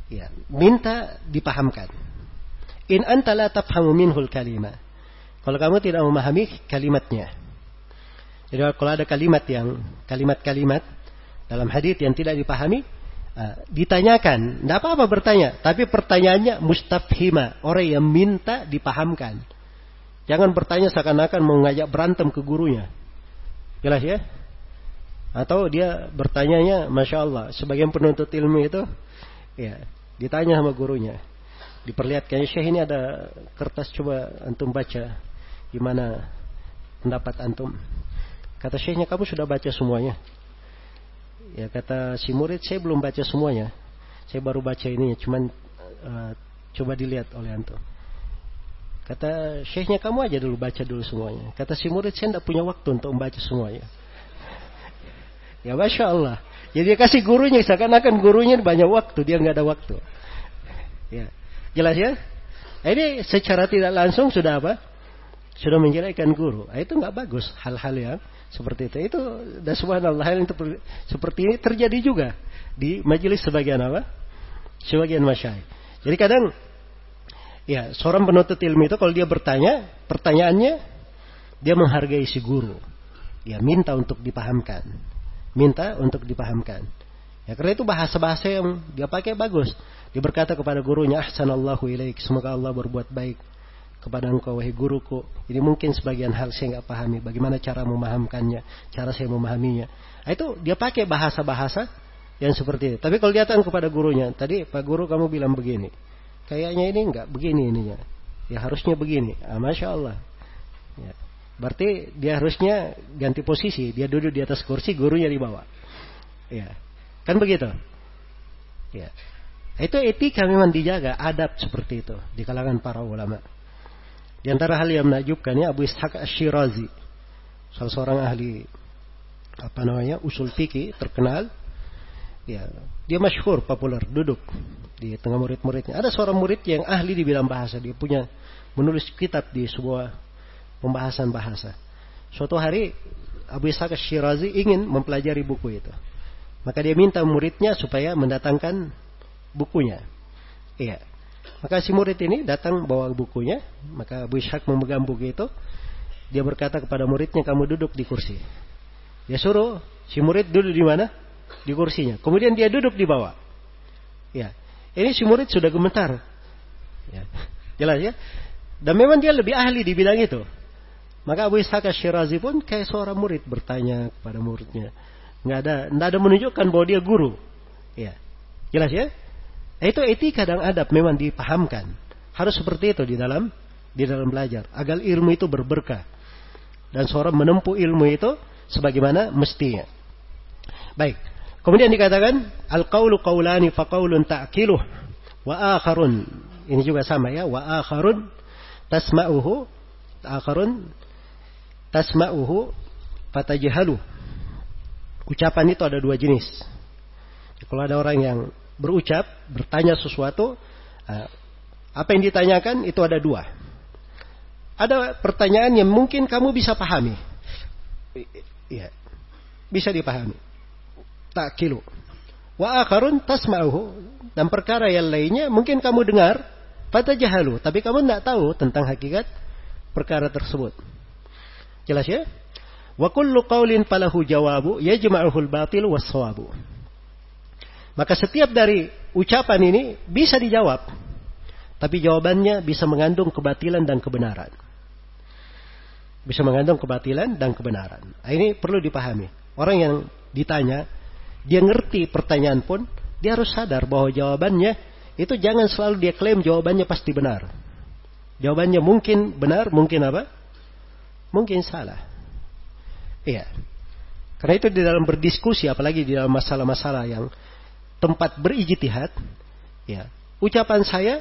Ya, minta dipahamkan. In anta la tafhamu minhul kalima. Kalau kamu tidak memahami kalimatnya. Jadi kalau ada kalimat yang kalimat-kalimat dalam hadis yang tidak dipahami, uh, ditanyakan, tidak apa-apa bertanya, tapi pertanyaannya mustafhima, orang yang minta dipahamkan. Jangan bertanya seakan-akan mau ngajak berantem ke gurunya. Jelas ya? Atau dia bertanyanya, masya Allah, sebagian penuntut ilmu itu, ya, ditanya sama gurunya diperlihatkan Syekh ini ada kertas coba antum baca gimana pendapat antum. Kata Syekhnya kamu sudah baca semuanya? Ya kata si murid saya belum baca semuanya. Saya baru baca ini cuman uh, coba dilihat oleh antum. Kata Syekhnya kamu aja dulu baca dulu semuanya. Kata si murid saya tidak punya waktu untuk membaca semuanya. Ya masya Allah. Jadi dia kasih gurunya seakan-akan gurunya banyak waktu dia nggak ada waktu. Ya Jelas ya? Ini secara tidak langsung sudah apa? Sudah menjelekkan guru. Nah, itu nggak bagus hal-hal yang seperti itu. Itu dan subhanallah hal yang seperti ini terjadi juga di majelis sebagian apa? Sebagian masyai. Jadi kadang ya seorang penuntut ilmu itu kalau dia bertanya, pertanyaannya dia menghargai si guru. Ya minta untuk dipahamkan. Minta untuk dipahamkan. Ya karena itu bahasa-bahasa yang dia pakai bagus. Dia berkata kepada gurunya, "Ahsanallahu ilaik." Semoga Allah berbuat baik kepada engkau wahai guruku. Ini mungkin sebagian hal saya nggak pahami. Bagaimana cara memahamkannya, cara saya memahaminya. Nah, itu dia pakai bahasa-bahasa yang seperti itu. Tapi kalau datang kepada gurunya, tadi Pak Guru kamu bilang begini. Kayaknya ini nggak begini ininya. Ya harusnya begini. Ah, Masya Allah. Ya. Berarti dia harusnya ganti posisi. Dia duduk di atas kursi, gurunya di bawah. Ya. Kan begitu. Ya. Itu etika memang dijaga, adab seperti itu di kalangan para ulama. Di antara hal yang menakjubkan ya Abu Ishaq Ash-Shirazi, salah seorang ahli apa namanya usul fikih terkenal. Ya, dia masyhur, populer, duduk di tengah murid-muridnya. Ada seorang murid yang ahli di bidang bahasa, dia punya menulis kitab di sebuah pembahasan bahasa. Suatu hari Abu Ishaq Ash-Shirazi ingin mempelajari buku itu. Maka dia minta muridnya supaya mendatangkan bukunya. Iya. Maka si murid ini datang bawa bukunya, maka Abu Ishaq memegang buku itu. Dia berkata kepada muridnya, kamu duduk di kursi. Dia suruh si murid duduk di mana? Di kursinya. Kemudian dia duduk di bawah. Ya, ini si murid sudah gemetar. Ya. Jelas ya? Dan memang dia lebih ahli di bidang itu. Maka Abu Ishaq Syirazi pun kayak seorang murid bertanya kepada muridnya. Nggak ada, nggak ada menunjukkan bahwa dia guru. Ya, jelas ya? Itu etika dan adab memang dipahamkan. Harus seperti itu di dalam di dalam belajar agar ilmu itu berberkah dan seorang menempuh ilmu itu sebagaimana mestinya. Baik. Kemudian dikatakan al-qaulu qaulani fa qaulun ta'kiluh wa akharun ini juga sama ya wa akharun tasma'uhu akharun tasma'uhu fatajhalu. Ucapan itu ada dua jenis. Kalau ada orang yang berucap, bertanya sesuatu, eh, apa yang ditanyakan itu ada dua. Ada pertanyaan yang mungkin kamu bisa pahami. Ya, bisa dipahami. Tak kilo. Wa akharun tasma'uhu. Dan perkara yang lainnya mungkin kamu dengar, pada jahalu. Tapi kamu tidak tahu tentang hakikat perkara tersebut. Jelas ya? Wa kullu qawlin falahu jawabu yajma'uhul batil was sawabu. Maka setiap dari ucapan ini bisa dijawab. Tapi jawabannya bisa mengandung kebatilan dan kebenaran. Bisa mengandung kebatilan dan kebenaran. Nah, ini perlu dipahami. Orang yang ditanya, dia ngerti pertanyaan pun, dia harus sadar bahwa jawabannya itu jangan selalu dia klaim jawabannya pasti benar. Jawabannya mungkin benar, mungkin apa? Mungkin salah. Iya. Karena itu di dalam berdiskusi, apalagi di dalam masalah-masalah yang tempat berijtihad, ya, ucapan saya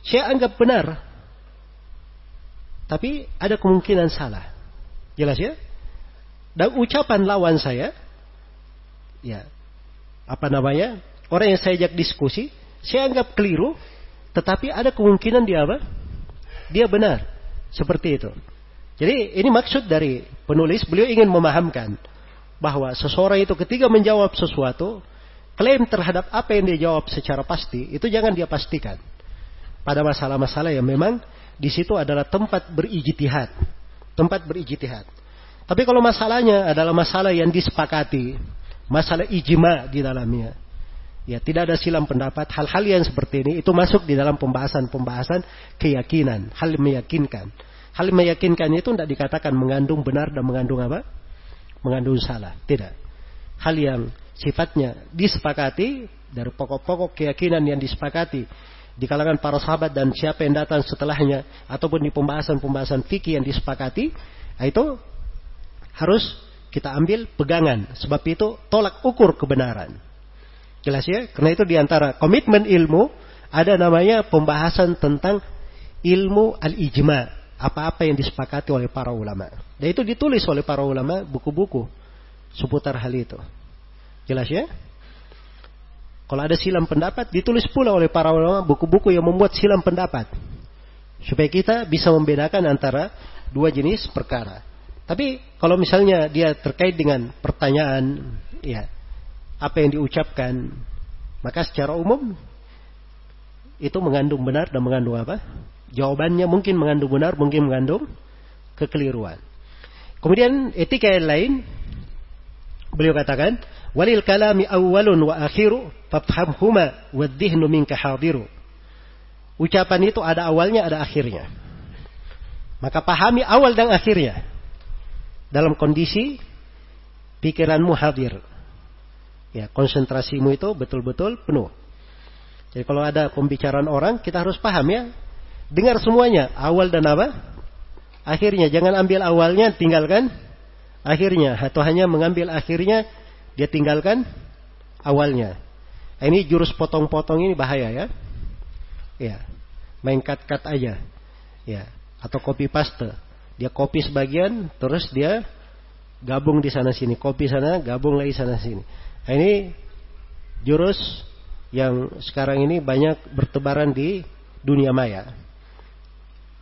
saya anggap benar. Tapi ada kemungkinan salah. Jelas ya? Dan ucapan lawan saya ya, apa namanya? Orang yang saya ajak diskusi, saya anggap keliru, tetapi ada kemungkinan dia apa? Dia benar. Seperti itu. Jadi ini maksud dari penulis, beliau ingin memahamkan bahwa seseorang itu ketika menjawab sesuatu, klaim terhadap apa yang dia jawab secara pasti itu jangan dia pastikan. Pada masalah-masalah yang memang di situ adalah tempat berijtihad. Tempat berijtihad. Tapi kalau masalahnya adalah masalah yang disepakati masalah ijma di dalamnya ya tidak ada silam pendapat. Hal-hal yang seperti ini itu masuk di dalam pembahasan-pembahasan keyakinan. Hal meyakinkan hal meyakinkan itu tidak dikatakan mengandung benar dan mengandung apa? Mengandung salah. Tidak. Hal yang sifatnya disepakati dari pokok-pokok keyakinan yang disepakati di kalangan para sahabat dan siapa yang datang setelahnya ataupun di pembahasan-pembahasan fikih yang disepakati nah itu harus kita ambil pegangan. Sebab itu tolak ukur kebenaran. Jelas ya? Karena itu di antara komitmen ilmu ada namanya pembahasan tentang ilmu al-ijma apa-apa yang disepakati oleh para ulama dan itu ditulis oleh para ulama buku-buku seputar hal itu Jelas ya? Kalau ada silam pendapat, ditulis pula oleh para ulama buku-buku yang membuat silam pendapat. Supaya kita bisa membedakan antara dua jenis perkara. Tapi kalau misalnya dia terkait dengan pertanyaan, ya apa yang diucapkan, maka secara umum itu mengandung benar dan mengandung apa? Jawabannya mungkin mengandung benar, mungkin mengandung kekeliruan. Kemudian etika yang lain, beliau katakan, walil kalami awalun wa akhiru fafhamhuma wa dhihnu minka hadiru. Ucapan itu ada awalnya, ada akhirnya. Maka pahami awal dan akhirnya. Dalam kondisi pikiranmu hadir. Ya, konsentrasimu itu betul-betul penuh. Jadi kalau ada pembicaraan orang, kita harus paham ya. Dengar semuanya, awal dan apa? Akhirnya, jangan ambil awalnya, tinggalkan akhirnya. Atau hanya mengambil akhirnya, dia tinggalkan awalnya. Ini jurus potong-potong ini bahaya ya. Ya, main cut-cut aja. Ya, atau copy paste. Dia copy sebagian, terus dia gabung di sana sini, copy sana, gabung lagi sana sini. Nah, ini jurus yang sekarang ini banyak bertebaran di dunia maya.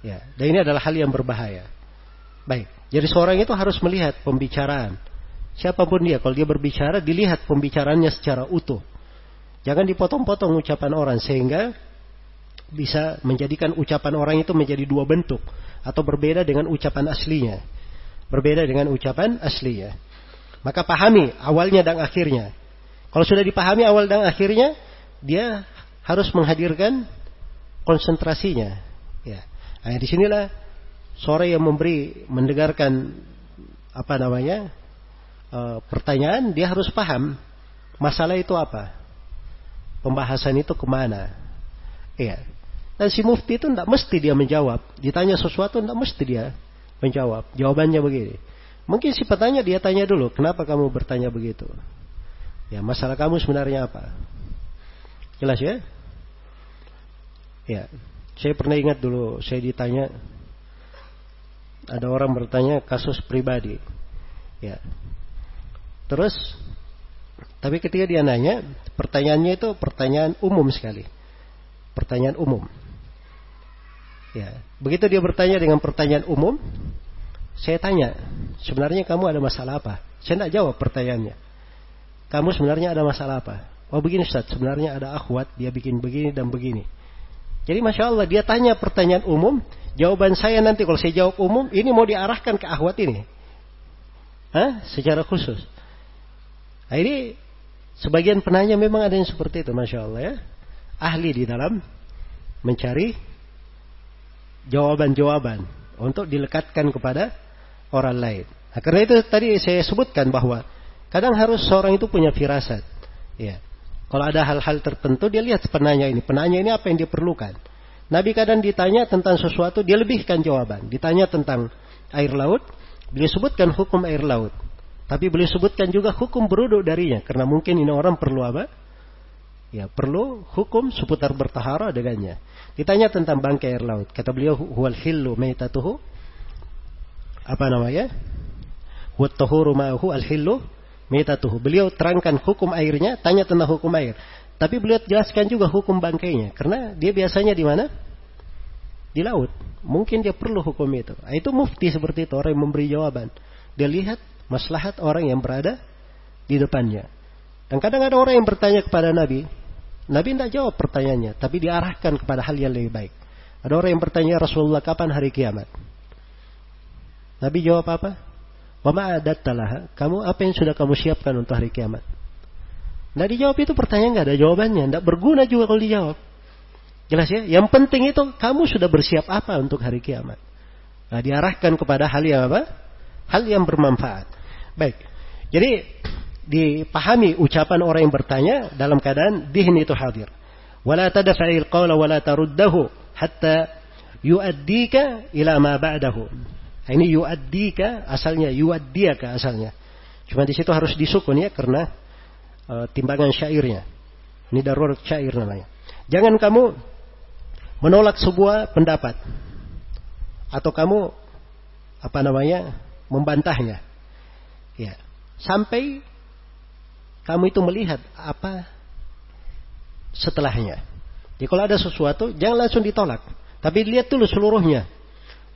Ya, dan ini adalah hal yang berbahaya. Baik, jadi seorang itu harus melihat pembicaraan. Siapa pun dia, kalau dia berbicara, dilihat pembicaraannya secara utuh. Jangan dipotong-potong ucapan orang sehingga bisa menjadikan ucapan orang itu menjadi dua bentuk atau berbeda dengan ucapan aslinya. Berbeda dengan ucapan aslinya. Maka pahami awalnya dan akhirnya. Kalau sudah dipahami awal dan akhirnya, dia harus menghadirkan konsentrasinya. Nah, di sinilah sore yang memberi mendengarkan apa namanya e, pertanyaan, dia harus paham masalah itu apa, pembahasan itu ke mana. Iya. Dan si mufti itu tidak mesti dia menjawab. Ditanya sesuatu tidak mesti dia menjawab. Jawabannya begini. Mungkin si petanya dia tanya dulu, kenapa kamu bertanya begitu? Ya, masalah kamu sebenarnya apa? Jelas ya? Ya, saya pernah ingat dulu, saya ditanya, ada orang bertanya kasus pribadi. Ya. Terus, tapi ketika dia nanya, pertanyaannya itu pertanyaan umum sekali. Pertanyaan umum. Ya, begitu dia bertanya dengan pertanyaan umum, saya tanya, sebenarnya kamu ada masalah apa? Saya tidak jawab pertanyaannya. Kamu sebenarnya ada masalah apa? Oh begini Ustaz, sebenarnya ada akhwat, dia bikin begini dan begini. Jadi Masya Allah, dia tanya pertanyaan umum, jawaban saya nanti kalau saya jawab umum, ini mau diarahkan ke akhwat ini. Hah? Secara khusus. Nah ini, sebagian penanya memang ada yang seperti itu, Masya Allah ya. Ahli di dalam mencari jawaban-jawaban untuk dilekatkan kepada orang lain. Nah, karena itu tadi saya sebutkan bahwa kadang harus seorang itu punya firasat. Ya. Kalau ada hal-hal tertentu dia lihat penanya ini, penanya ini apa yang dia perlukan. Nabi kadang ditanya tentang sesuatu dia lebihkan jawaban. Ditanya tentang air laut, beliau sebutkan hukum air laut. Tapi beliau sebutkan juga hukum beruduk darinya karena mungkin ini orang perlu apa? Ya, perlu hukum seputar bertahara dengannya. Ditanya tentang bangkai air laut. Kata beliau, huwal hillu maitatuhu. Apa namanya? Huwat tahuru ma'ahu al hillu maitatuhu. Beliau terangkan hukum airnya, tanya tentang hukum air. Tapi beliau jelaskan juga hukum bangkainya. Karena dia biasanya di mana? Di laut. Mungkin dia perlu hukum itu. Nah, itu mufti seperti itu, orang yang memberi jawaban. Dia lihat maslahat orang yang berada di depannya. Dan kadang ada orang yang bertanya kepada Nabi, Nabi tidak jawab pertanyaannya, tapi diarahkan kepada hal yang lebih baik. Ada orang yang bertanya Rasulullah kapan hari kiamat? Nabi jawab apa? Wama telah Kamu apa yang sudah kamu siapkan untuk hari kiamat? Tidak dijawab itu pertanyaan nggak ada jawabannya, tidak berguna juga kalau dijawab. Jelas ya? Yang penting itu kamu sudah bersiap apa untuk hari kiamat. Nah, diarahkan kepada hal yang apa? Hal yang bermanfaat. Baik. Jadi dipahami ucapan orang yang bertanya dalam keadaan dihin itu hadir. Wala tadfa'il qawla wala taruddahu hatta yu'addika ila ma ba'dahu. Nah, ini yu'addika asalnya yu'addiyaka asalnya. Cuma di situ harus disukun ya karena uh, timbangan syairnya. Ini darurat syair namanya. Jangan kamu menolak sebuah pendapat atau kamu apa namanya membantahnya. Ya. Sampai kamu itu melihat apa setelahnya. Jadi kalau ada sesuatu, jangan langsung ditolak. Tapi lihat dulu seluruhnya.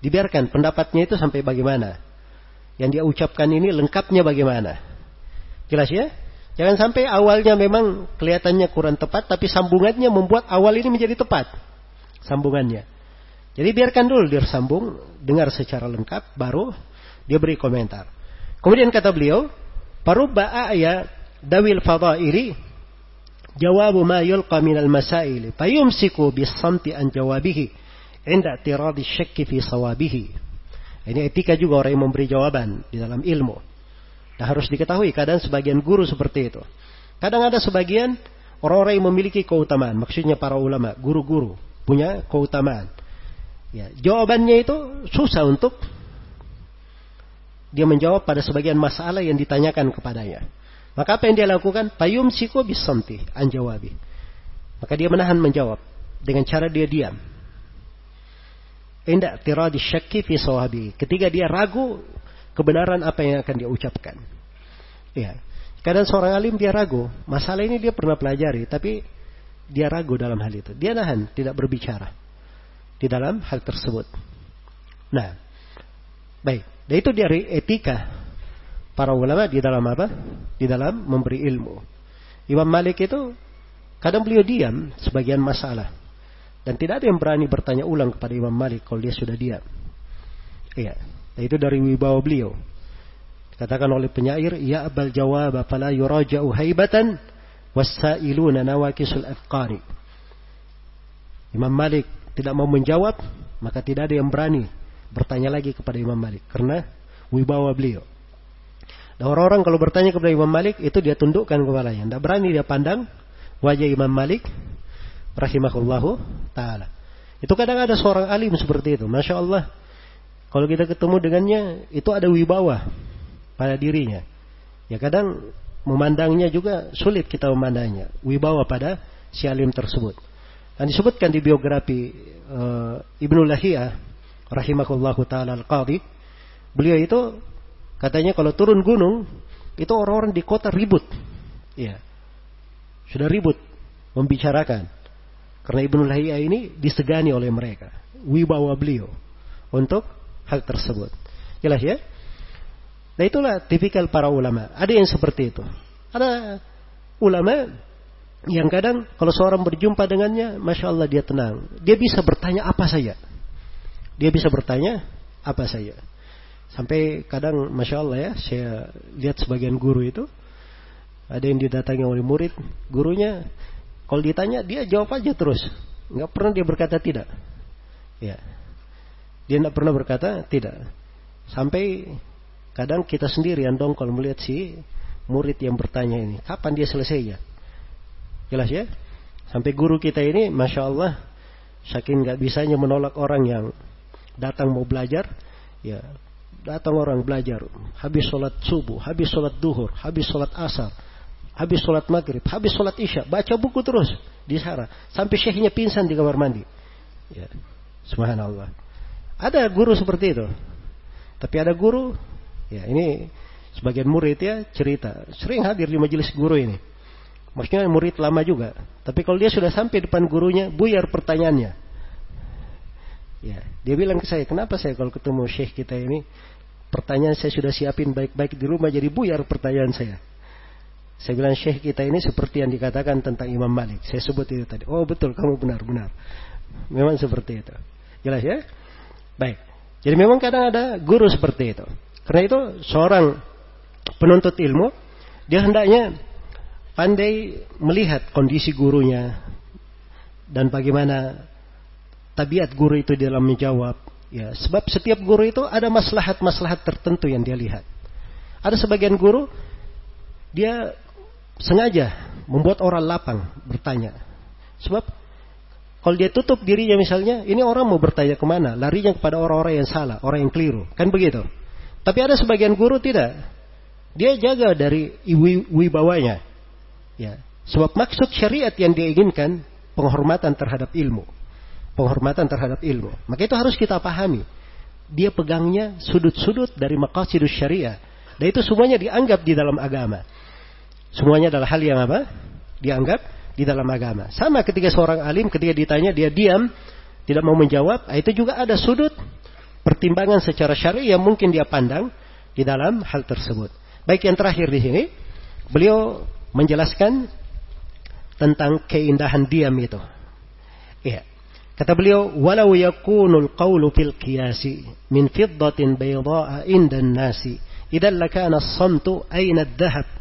Dibiarkan pendapatnya itu sampai bagaimana. Yang dia ucapkan ini lengkapnya bagaimana. Jelas ya? Jangan sampai awalnya memang kelihatannya kurang tepat, tapi sambungannya membuat awal ini menjadi tepat. Sambungannya. Jadi biarkan dulu dia sambung, dengar secara lengkap, baru dia beri komentar. Kemudian kata beliau, Parubba ya dawil fadaili jawabu ma yulqa minal masaili fayumsiku bis-samti an jawabihi inda tiradi syakki fi sawabihi. Ini etika juga orang yang memberi jawaban di dalam ilmu. Dan harus diketahui kadang sebagian guru seperti itu. Kadang ada sebagian orang-orang yang memiliki keutamaan. Maksudnya para ulama, guru-guru punya keutamaan. Ya, jawabannya itu susah untuk dia menjawab pada sebagian masalah yang ditanyakan kepadanya. Maka apa yang dia lakukan? Payum siko bisamti anjawabi. Maka dia menahan menjawab dengan cara dia diam. Indah tiradi syakki fi sawabi. Ketika dia ragu kebenaran apa yang akan dia ucapkan. Ya. Kadang seorang alim dia ragu, masalah ini dia pernah pelajari, tapi dia ragu dalam hal itu. Dia nahan, tidak berbicara di dalam hal tersebut. Nah, baik. Dan itu dari etika para ulama di dalam apa? Di dalam memberi ilmu. Imam Malik itu kadang beliau diam sebagian masalah. Dan tidak ada yang berani bertanya ulang kepada Imam Malik kalau dia sudah diam. Iya. Itu dari wibawa beliau. Katakan oleh penyair, Ya abal jawab fala yuraja'u haibatan wasailuna nawakisul afqari. Imam Malik tidak mau menjawab, maka tidak ada yang berani bertanya lagi kepada Imam Malik karena wibawa beliau. Dan orang-orang kalau bertanya kepada Imam Malik itu dia tundukkan kepalanya, tidak berani dia pandang wajah Imam Malik rahimahullahu taala. Itu kadang ada seorang alim seperti itu, masya Allah. Kalau kita ketemu dengannya itu ada wibawa pada dirinya. Ya kadang memandangnya juga sulit kita memandangnya, wibawa pada si alim tersebut. Dan disebutkan di biografi uh, Ibnu Lahiyah rahimahullahu taala al-qadhi, beliau itu katanya kalau turun gunung itu orang-orang di kota ribut. Ya. Sudah ribut membicarakan. Karena Ibnu Lahiyah ini disegani oleh mereka. Wibawa beliau untuk hal tersebut. Jelas ya? Nah itulah tipikal para ulama. Ada yang seperti itu. Ada ulama yang kadang kalau seorang berjumpa dengannya, masya Allah dia tenang. Dia bisa bertanya apa saja. Dia bisa bertanya apa saja. Sampai kadang Masya Allah ya, saya lihat sebagian guru itu, ada yang didatangi oleh murid, gurunya, kalau ditanya dia jawab aja terus. Nggak pernah dia berkata tidak. Ya. Dia nggak pernah berkata tidak. Sampai kadang kita sendiri yang dong kalau melihat si murid yang bertanya ini, kapan dia selesainya? Jelas ya? Sampai guru kita ini, Masya Allah, saking nggak bisanya menolak orang yang datang mau belajar, ya datang orang belajar, habis sholat subuh, habis sholat duhur, habis sholat asar, habis sholat maghrib, habis sholat isya, baca buku terus di sana, sampai syekhnya pingsan di kamar mandi. Ya, subhanallah. Ada guru seperti itu. Tapi ada guru, ya ini sebagian murid ya cerita, sering hadir di majelis guru ini. Maksudnya murid lama juga. Tapi kalau dia sudah sampai depan gurunya, buyar pertanyaannya. Ya, dia bilang ke saya, kenapa saya kalau ketemu syekh kita ini, pertanyaan saya sudah siapin baik-baik di rumah, jadi buyar pertanyaan saya. Saya bilang syekh kita ini seperti yang dikatakan tentang Imam Malik. Saya sebut itu tadi. Oh betul, kamu benar-benar. Memang seperti itu. Jelas ya? Baik. Jadi memang kadang ada guru seperti itu. Karena itu seorang penuntut ilmu, dia hendaknya pandai melihat kondisi gurunya dan bagaimana tabiat guru itu dalam menjawab. Ya, sebab setiap guru itu ada maslahat-maslahat tertentu yang dia lihat. Ada sebagian guru dia sengaja membuat orang lapang bertanya. Sebab kalau dia tutup dirinya misalnya, ini orang mau bertanya ke mana? Larinya kepada orang-orang yang salah, orang yang keliru. Kan begitu. Tapi ada sebagian guru tidak. Dia jaga dari wibawanya. Ya. Sebab maksud syariat yang dia inginkan penghormatan terhadap ilmu penghormatan terhadap ilmu. Maka itu harus kita pahami. Dia pegangnya sudut-sudut dari maqasidus syariah. Dan itu semuanya dianggap di dalam agama. Semuanya adalah hal yang apa? Dianggap di dalam agama. Sama ketika seorang alim ketika ditanya dia diam, tidak mau menjawab, ah, itu juga ada sudut pertimbangan secara syar'i yang mungkin dia pandang di dalam hal tersebut. Baik yang terakhir di sini, beliau menjelaskan tentang keindahan diam itu. Iya. Kata beliau, walau yakunul qawlu fil qiyasi min fiddatin bayda'a inda nasi, idan lakana as-samtu aina ad-dhahab.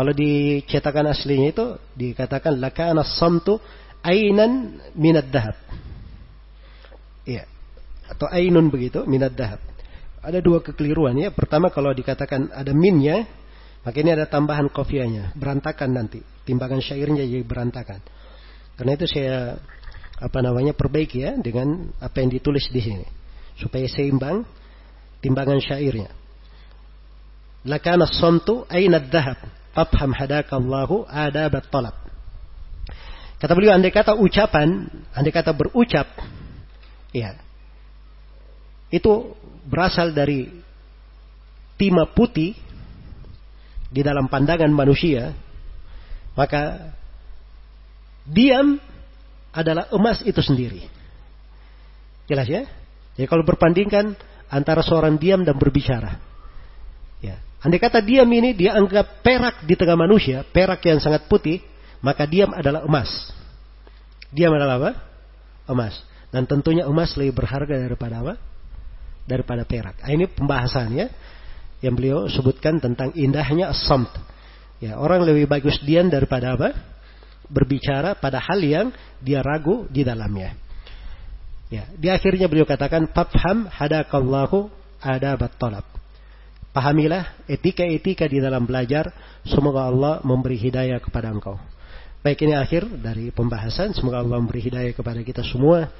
Kalau dicetakan aslinya itu dikatakan lakana as-samtu ainan min ad-dhahab. Iya. Atau ainun begitu min ad-dhahab. Ada dua kekeliruan ya. Pertama kalau dikatakan ada minnya, maka ini ada tambahan kofianya, berantakan nanti. Timbangan syairnya jadi berantakan. Karena itu saya apa namanya perbaiki ya dengan apa yang ditulis di sini supaya seimbang timbangan syairnya. Lakana somtu aina dhahab afham hadaka Allahu adab talab. Kata beliau andai kata ucapan, andai kata berucap ya. Itu berasal dari timah putih di dalam pandangan manusia, maka diam adalah emas itu sendiri. Jelas ya? Jadi kalau berbandingkan antara seorang diam dan berbicara. Andai kata diam ini dia anggap perak di tengah manusia, perak yang sangat putih, maka diam adalah emas. Diam adalah apa? Emas. Dan tentunya emas lebih berharga daripada apa? Daripada perak. Nah, ini pembahasannya yang beliau sebutkan tentang indahnya samt. Ya, orang lebih bagus diam daripada apa? Berbicara pada hal yang dia ragu di dalamnya. Ya, di akhirnya beliau katakan fafham hadakallahu adabat talab. Pahamilah etika-etika di dalam belajar, semoga Allah memberi hidayah kepada engkau. Baik ini akhir dari pembahasan, semoga Allah memberi hidayah kepada kita semua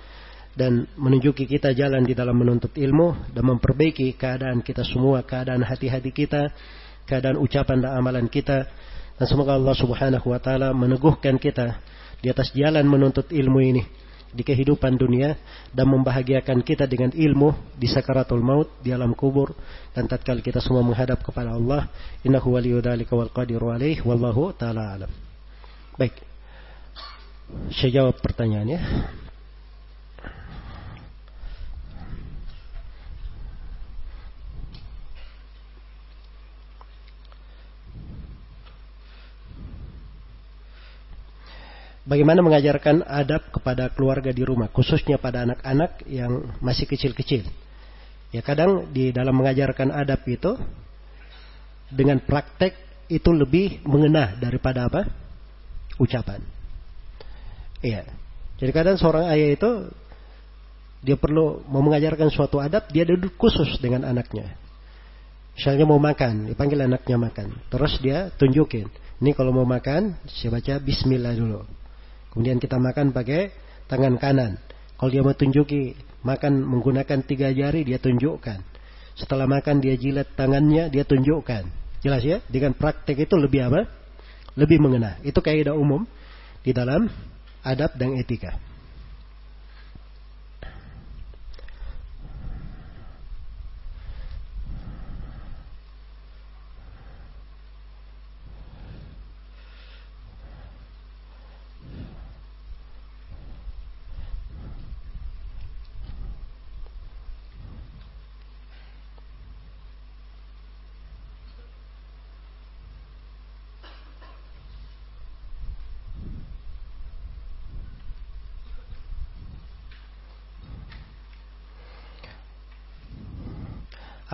dan menunjuki kita jalan di dalam menuntut ilmu dan memperbaiki keadaan kita semua, keadaan hati-hati kita, keadaan ucapan dan amalan kita. Dan semoga Allah Subhanahu wa taala meneguhkan kita di atas jalan menuntut ilmu ini di kehidupan dunia dan membahagiakan kita dengan ilmu di sakaratul maut di alam kubur dan tatkala kita semua menghadap kepada Allah innahu waliyudzalika wal alaih wallahu taala alam. Baik. Saya jawab pertanyaannya. Bagaimana mengajarkan adab kepada keluarga di rumah, khususnya pada anak-anak yang masih kecil-kecil. Ya kadang di dalam mengajarkan adab itu dengan praktek itu lebih mengena daripada apa? ucapan. Iya. Jadi kadang seorang ayah itu dia perlu mau mengajarkan suatu adab, dia duduk khusus dengan anaknya. Misalnya mau makan, dipanggil anaknya makan. Terus dia tunjukin. Ini kalau mau makan, saya baca bismillah dulu. Kemudian kita makan pakai tangan kanan. Kalau dia mau tunjuki makan menggunakan tiga jari, dia tunjukkan. Setelah makan dia jilat tangannya, dia tunjukkan. Jelas ya? Dengan praktek itu lebih apa? Lebih mengena. Itu kaidah umum di dalam adab dan etika.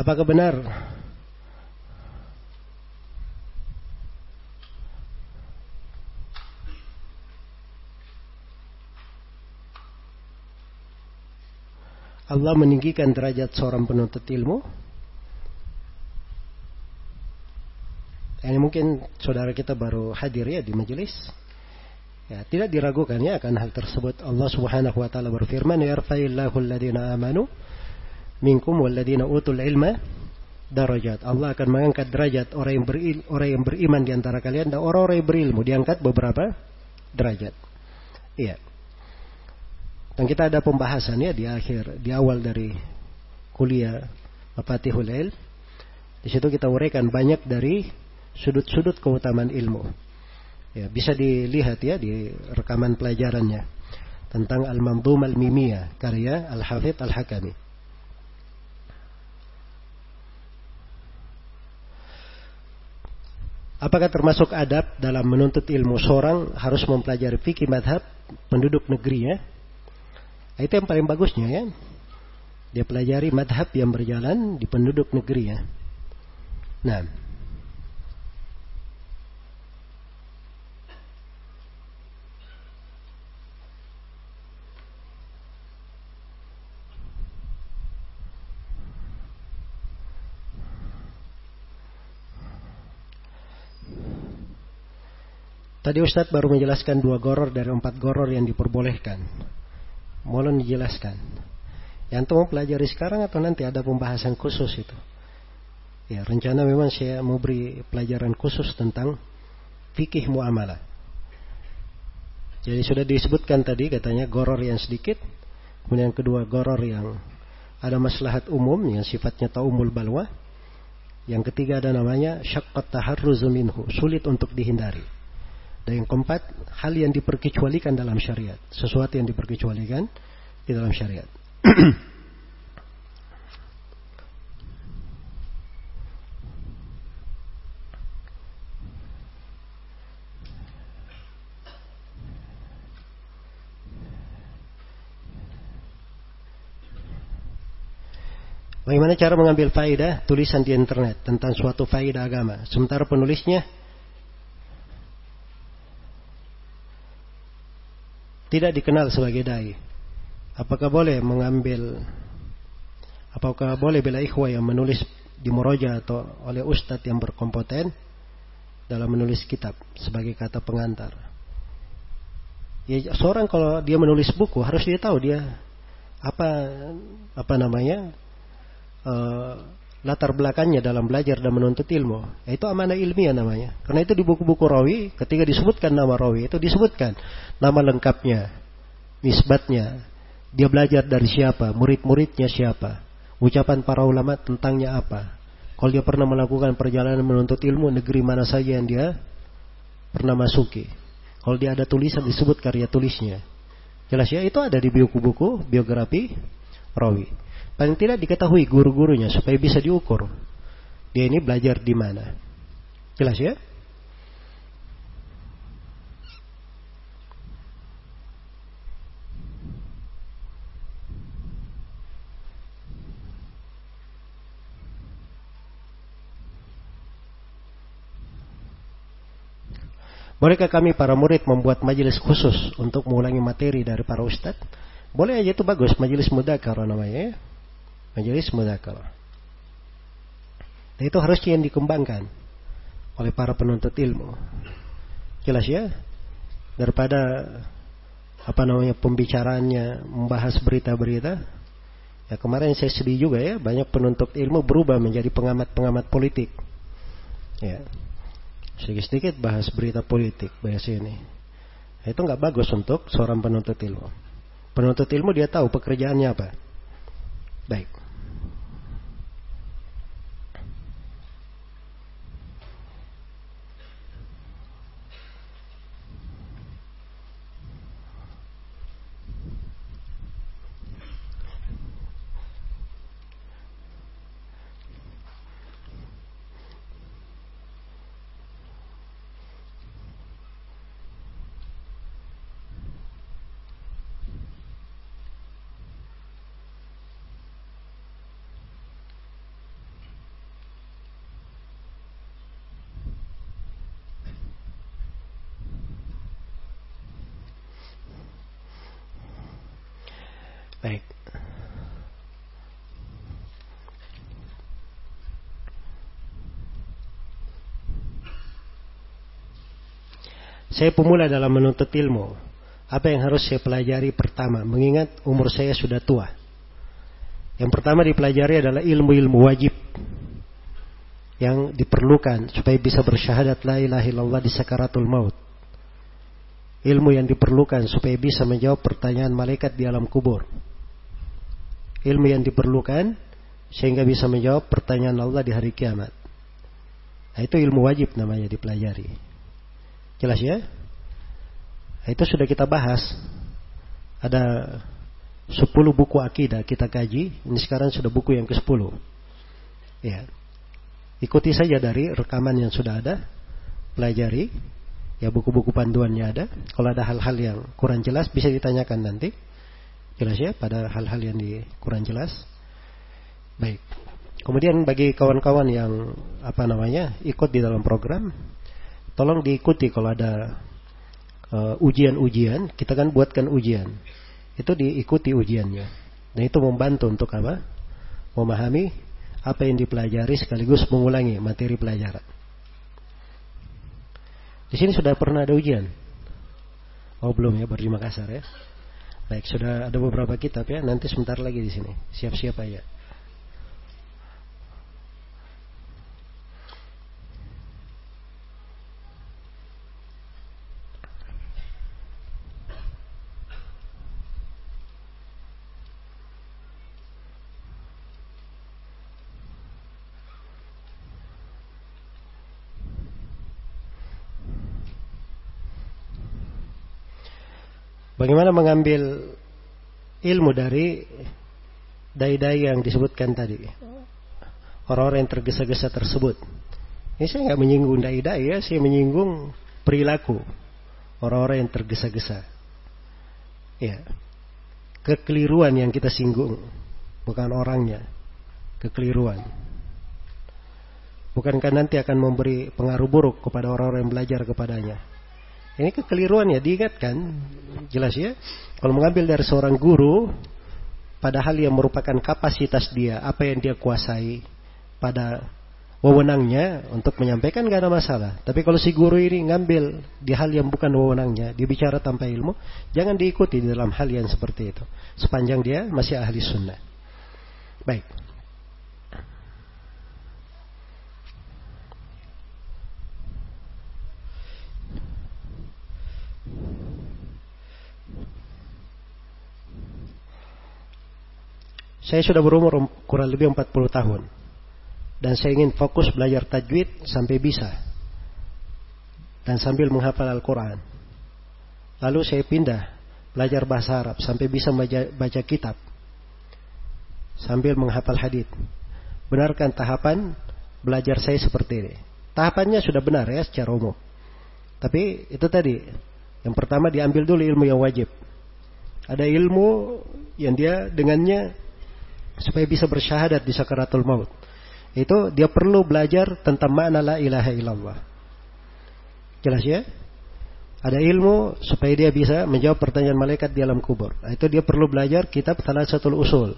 Apakah benar Allah meninggikan derajat seorang penuntut ilmu? Ini mungkin saudara kita baru hadir ya di majelis. Ya, tidak diragukan ya akan hal tersebut. Allah Subhanahu wa taala berfirman, "Yarfa'illahu alladziina amanu minkum walladina utul ilma darajat. Allah akan mengangkat derajat orang yang beril, orang yang beriman di antara kalian dan orang-orang yang berilmu diangkat beberapa derajat. Iya. Dan kita ada pembahasan ya di akhir, di awal dari kuliah Mafatihul Ilm. Di situ kita uraikan banyak dari sudut-sudut keutamaan ilmu. Ya, bisa dilihat ya di rekaman pelajarannya. tentang Al-Manzum Al-Mimiyah karya Al-Hafidh Al-Hakami. Apakah termasuk adab dalam menuntut ilmu seorang harus mempelajari fikih madhab penduduk negeri ya? Itu yang paling bagusnya ya. Dia pelajari madhab yang berjalan di penduduk negeri ya. Nah, Tadi Ustadz baru menjelaskan dua goror dari empat goror yang diperbolehkan. Mohon dijelaskan. Yang mau pelajari sekarang atau nanti ada pembahasan khusus itu? Ya, rencana memang saya mau beri pelajaran khusus tentang fikih muamalah. Jadi sudah disebutkan tadi katanya goror yang sedikit, kemudian kedua goror yang ada maslahat umum yang sifatnya taumul balwa. Yang ketiga ada namanya syaqqat taharruzu minhu, sulit untuk dihindari. Dan yang keempat, hal yang diperkecualikan dalam syariat. Sesuatu yang diperkecualikan di dalam syariat. Bagaimana cara mengambil faidah tulisan di internet tentang suatu faidah agama, sementara penulisnya tidak dikenal sebagai dai. Apakah boleh mengambil apakah boleh bila ikhwah yang menulis di Moroja atau oleh ustadz yang berkompeten dalam menulis kitab sebagai kata pengantar. Ya, seorang kalau dia menulis buku harus dia tahu dia apa apa namanya uh, latar belakangnya dalam belajar dan menuntut ilmu. Itu amanah ilmiah namanya. Karena itu di buku-buku rawi, ketika disebutkan nama rawi, itu disebutkan nama lengkapnya, nisbatnya, dia belajar dari siapa, murid-muridnya siapa, ucapan para ulama tentangnya apa. Kalau dia pernah melakukan perjalanan menuntut ilmu, negeri mana saja yang dia pernah masuki. Kalau dia ada tulisan disebut karya tulisnya. Jelas ya, itu ada di buku-buku biografi rawi. Paling tidak diketahui guru-gurunya supaya bisa diukur. Dia ini belajar di mana. Jelas ya? Bolehkah kami para murid membuat majelis khusus untuk mengulangi materi dari para ustadz? Boleh aja itu bagus, majelis muda karena namanya ya majelis mudakar. Dan itu harusnya yang dikembangkan oleh para penuntut ilmu. Jelas ya? Daripada apa namanya pembicaraannya membahas berita-berita. Ya kemarin saya sedih juga ya, banyak penuntut ilmu berubah menjadi pengamat-pengamat politik. Ya. Sedikit-sedikit bahas berita politik bahas ini. Itu nggak bagus untuk seorang penuntut ilmu. Penuntut ilmu dia tahu pekerjaannya apa. Baik. Saya pemula dalam menuntut ilmu. Apa yang harus saya pelajari pertama? Mengingat umur saya sudah tua. Yang pertama dipelajari adalah ilmu-ilmu wajib yang diperlukan supaya bisa bersyahadat la ilaha illallah di sakaratul maut. Ilmu yang diperlukan supaya bisa menjawab pertanyaan malaikat di alam kubur ilmu yang diperlukan sehingga bisa menjawab pertanyaan Allah di hari kiamat. Nah, itu ilmu wajib namanya dipelajari. Jelas ya? Nah, itu sudah kita bahas. ada 10 buku akidah kita kaji, ini sekarang sudah buku yang ke-10. Ya. Ikuti saja dari rekaman yang sudah ada, pelajari, ya buku-buku panduannya ada. Kalau ada hal-hal yang kurang jelas bisa ditanyakan nanti. Jelas ya pada hal-hal yang di kurang jelas. Baik. Kemudian bagi kawan-kawan yang apa namanya ikut di dalam program, tolong diikuti kalau ada uh, ujian-ujian, kita kan buatkan ujian itu diikuti ujiannya. Dan itu membantu untuk apa? Memahami apa yang dipelajari sekaligus mengulangi materi pelajaran. Di sini sudah pernah ada ujian? Oh belum ya, baru di Makassar ya. Baik, sudah ada beberapa kitab ya. Nanti sebentar lagi di sini. Siap-siap aja. Bagaimana mengambil ilmu dari dai-dai yang disebutkan tadi. Orang-orang yang tergesa-gesa tersebut. Ini saya nggak menyinggung dai-dai ya, saya menyinggung perilaku orang-orang yang tergesa-gesa. Ya. Kekeliruan yang kita singgung, bukan orangnya. Kekeliruan. Bukankah nanti akan memberi pengaruh buruk kepada orang-orang yang belajar kepadanya? Ini kekeliruan ya diingatkan. Jelas ya. Kalau mengambil dari seorang guru, padahal yang merupakan kapasitas dia, apa yang dia kuasai pada wewenangnya untuk menyampaikan gak ada masalah. Tapi kalau si guru ini ngambil di hal yang bukan wewenangnya, dia bicara tanpa ilmu, jangan diikuti di dalam hal yang seperti itu. Sepanjang dia masih ahli sunnah. Baik. Saya sudah berumur kurang lebih 40 tahun. Dan saya ingin fokus belajar tajwid sampai bisa. Dan sambil menghafal Al-Quran. Lalu saya pindah belajar bahasa Arab sampai bisa baca, baca kitab. Sambil menghafal hadith. Benarkan tahapan belajar saya seperti ini. Tahapannya sudah benar ya secara umum. Tapi itu tadi. Yang pertama diambil dulu ilmu yang wajib. Ada ilmu yang dia dengannya supaya bisa bersyahadat di sakaratul maut. Itu dia perlu belajar tentang makna la ilaha illallah. Jelas ya? Ada ilmu supaya dia bisa menjawab pertanyaan malaikat di alam kubur. Nah, itu dia perlu belajar kitab satu Usul.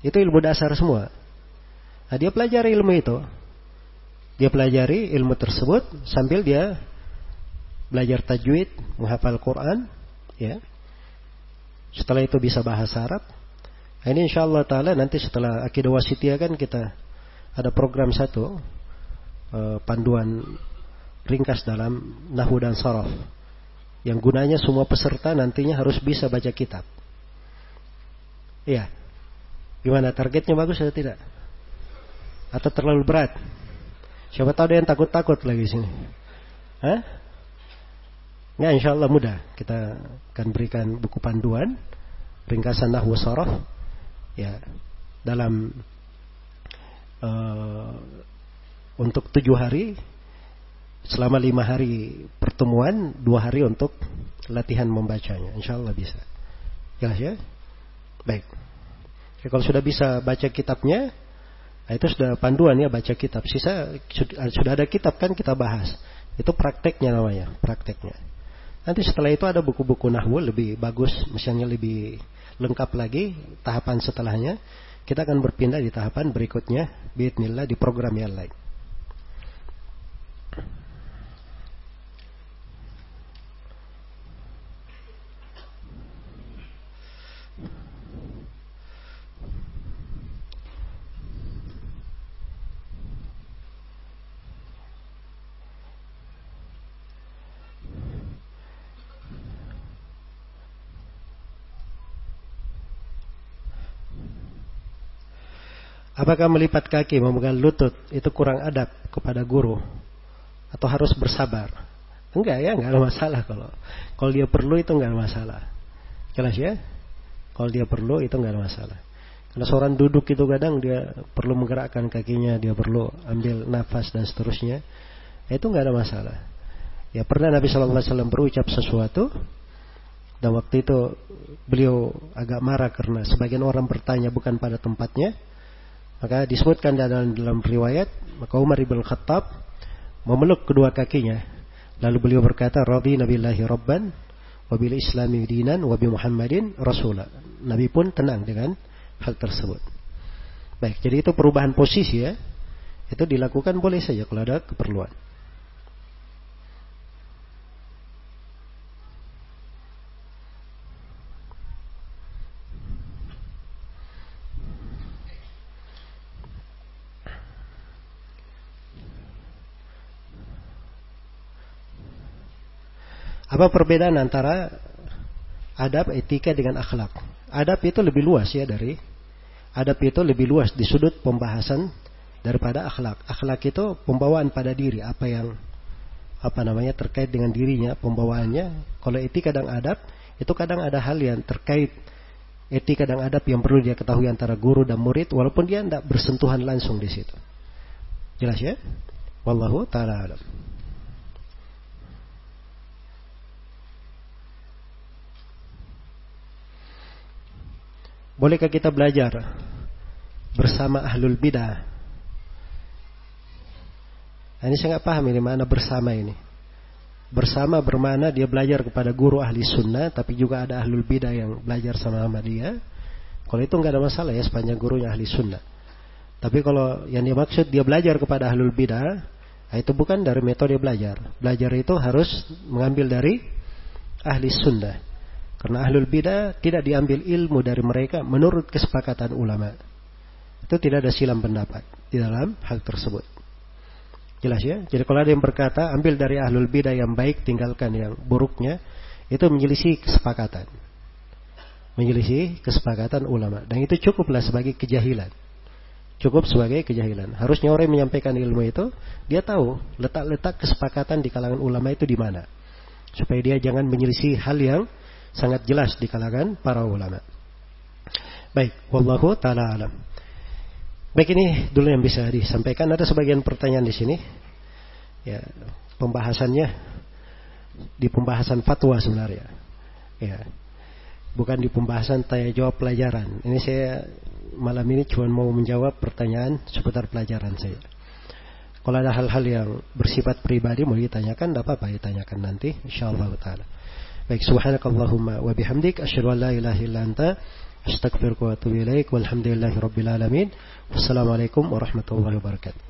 Itu ilmu dasar semua. Nah, dia pelajari ilmu itu. Dia pelajari ilmu tersebut sambil dia belajar tajwid, menghafal Quran, ya. Setelah itu bisa bahasa Arab, ini insya Allah Ta'ala nanti setelah akidah wasitiyah kan kita ada program satu eh, panduan ringkas dalam nahu dan sorof yang gunanya semua peserta nantinya harus bisa baca kitab. Iya. Gimana targetnya bagus atau tidak? Atau terlalu berat? Siapa tahu ada yang takut-takut lagi sini. Hah? Ya insya Allah mudah. Kita akan berikan buku panduan ringkasan nahwu sorof ya dalam uh, untuk tujuh hari selama lima hari pertemuan dua hari untuk latihan membacanya. Insya Allah bisa. Jelas ya? Baik. Ya, kalau sudah bisa baca kitabnya nah itu sudah panduan ya baca kitab. Sisa sudah ada kitab kan kita bahas. Itu prakteknya namanya prakteknya. Nanti setelah itu ada buku-buku nahwu lebih bagus misalnya lebih lengkap lagi tahapan setelahnya, kita akan berpindah di tahapan berikutnya, bismillah di program yang lain. Apakah melipat kaki, memegang lutut itu kurang adab kepada guru? Atau harus bersabar? Enggak ya, enggak ada masalah kalau kalau dia perlu itu enggak ada masalah. Jelas ya? Kalau dia perlu itu nggak ada masalah. Karena seorang duduk itu kadang dia perlu menggerakkan kakinya, dia perlu ambil nafas dan seterusnya. Itu nggak ada masalah. Ya pernah Nabi Shallallahu Alaihi Wasallam berucap sesuatu dan waktu itu beliau agak marah karena sebagian orang bertanya bukan pada tempatnya. Maka disebutkan dalam dalam riwayat maka Umar ibn Khattab memeluk kedua kakinya. Lalu beliau berkata, Radhi Nabillahi Rabban, wabil Islami dinan, wabi Muhammadin Rasulah. Nabi pun tenang dengan hal tersebut. Baik, jadi itu perubahan posisi ya. Itu dilakukan boleh saja kalau ada keperluan. Apa perbedaan antara adab, etika dengan akhlak? Adab itu lebih luas ya dari adab itu lebih luas di sudut pembahasan daripada akhlak. Akhlak itu pembawaan pada diri, apa yang apa namanya terkait dengan dirinya, pembawaannya. Kalau etika dan adab itu kadang ada hal yang terkait etika dan adab yang perlu dia ketahui antara guru dan murid walaupun dia tidak bersentuhan langsung di situ. Jelas ya? Wallahu taala alam. Bolehkah kita belajar bersama ahlul bidah? Nah, ini saya nggak paham ini mana bersama ini. Bersama bermana dia belajar kepada guru ahli sunnah, tapi juga ada ahlul bidah yang belajar sama sama dia. Kalau itu nggak ada masalah ya sepanjang gurunya ahli sunnah. Tapi kalau yang dimaksud dia belajar kepada ahlul bidah, nah itu bukan dari metode belajar. Belajar itu harus mengambil dari ahli sunnah. Karena ahlul bidah tidak diambil ilmu dari mereka menurut kesepakatan ulama. Itu tidak ada silam pendapat di dalam hal tersebut. Jelas ya? Jadi kalau ada yang berkata ambil dari ahlul bidah yang baik tinggalkan yang buruknya, itu menyelisih kesepakatan. Menyelisih kesepakatan ulama. Dan itu cukuplah sebagai kejahilan. Cukup sebagai kejahilan. Harusnya orang yang menyampaikan ilmu itu, dia tahu letak-letak kesepakatan di kalangan ulama itu di mana. Supaya dia jangan menyelisih hal yang sangat jelas di kalangan para ulama. Baik, wallahu taala alam. Baik ini dulu yang bisa disampaikan. Ada sebagian pertanyaan di sini. Ya, pembahasannya di pembahasan fatwa sebenarnya. Ya. Bukan di pembahasan tanya jawab pelajaran. Ini saya malam ini cuma mau menjawab pertanyaan seputar pelajaran saya. Kalau ada hal-hal yang bersifat pribadi mau ditanyakan, tidak apa-apa ditanyakan nanti, insyaallah taala. Baik, subhanakallahumma wa bihamdik asyhadu an la ilaha illa anta astaghfiruka wa atubu ilaik walhamdulillahi rabbil alamin. Wassalamualaikum warahmatullahi wabarakatuh.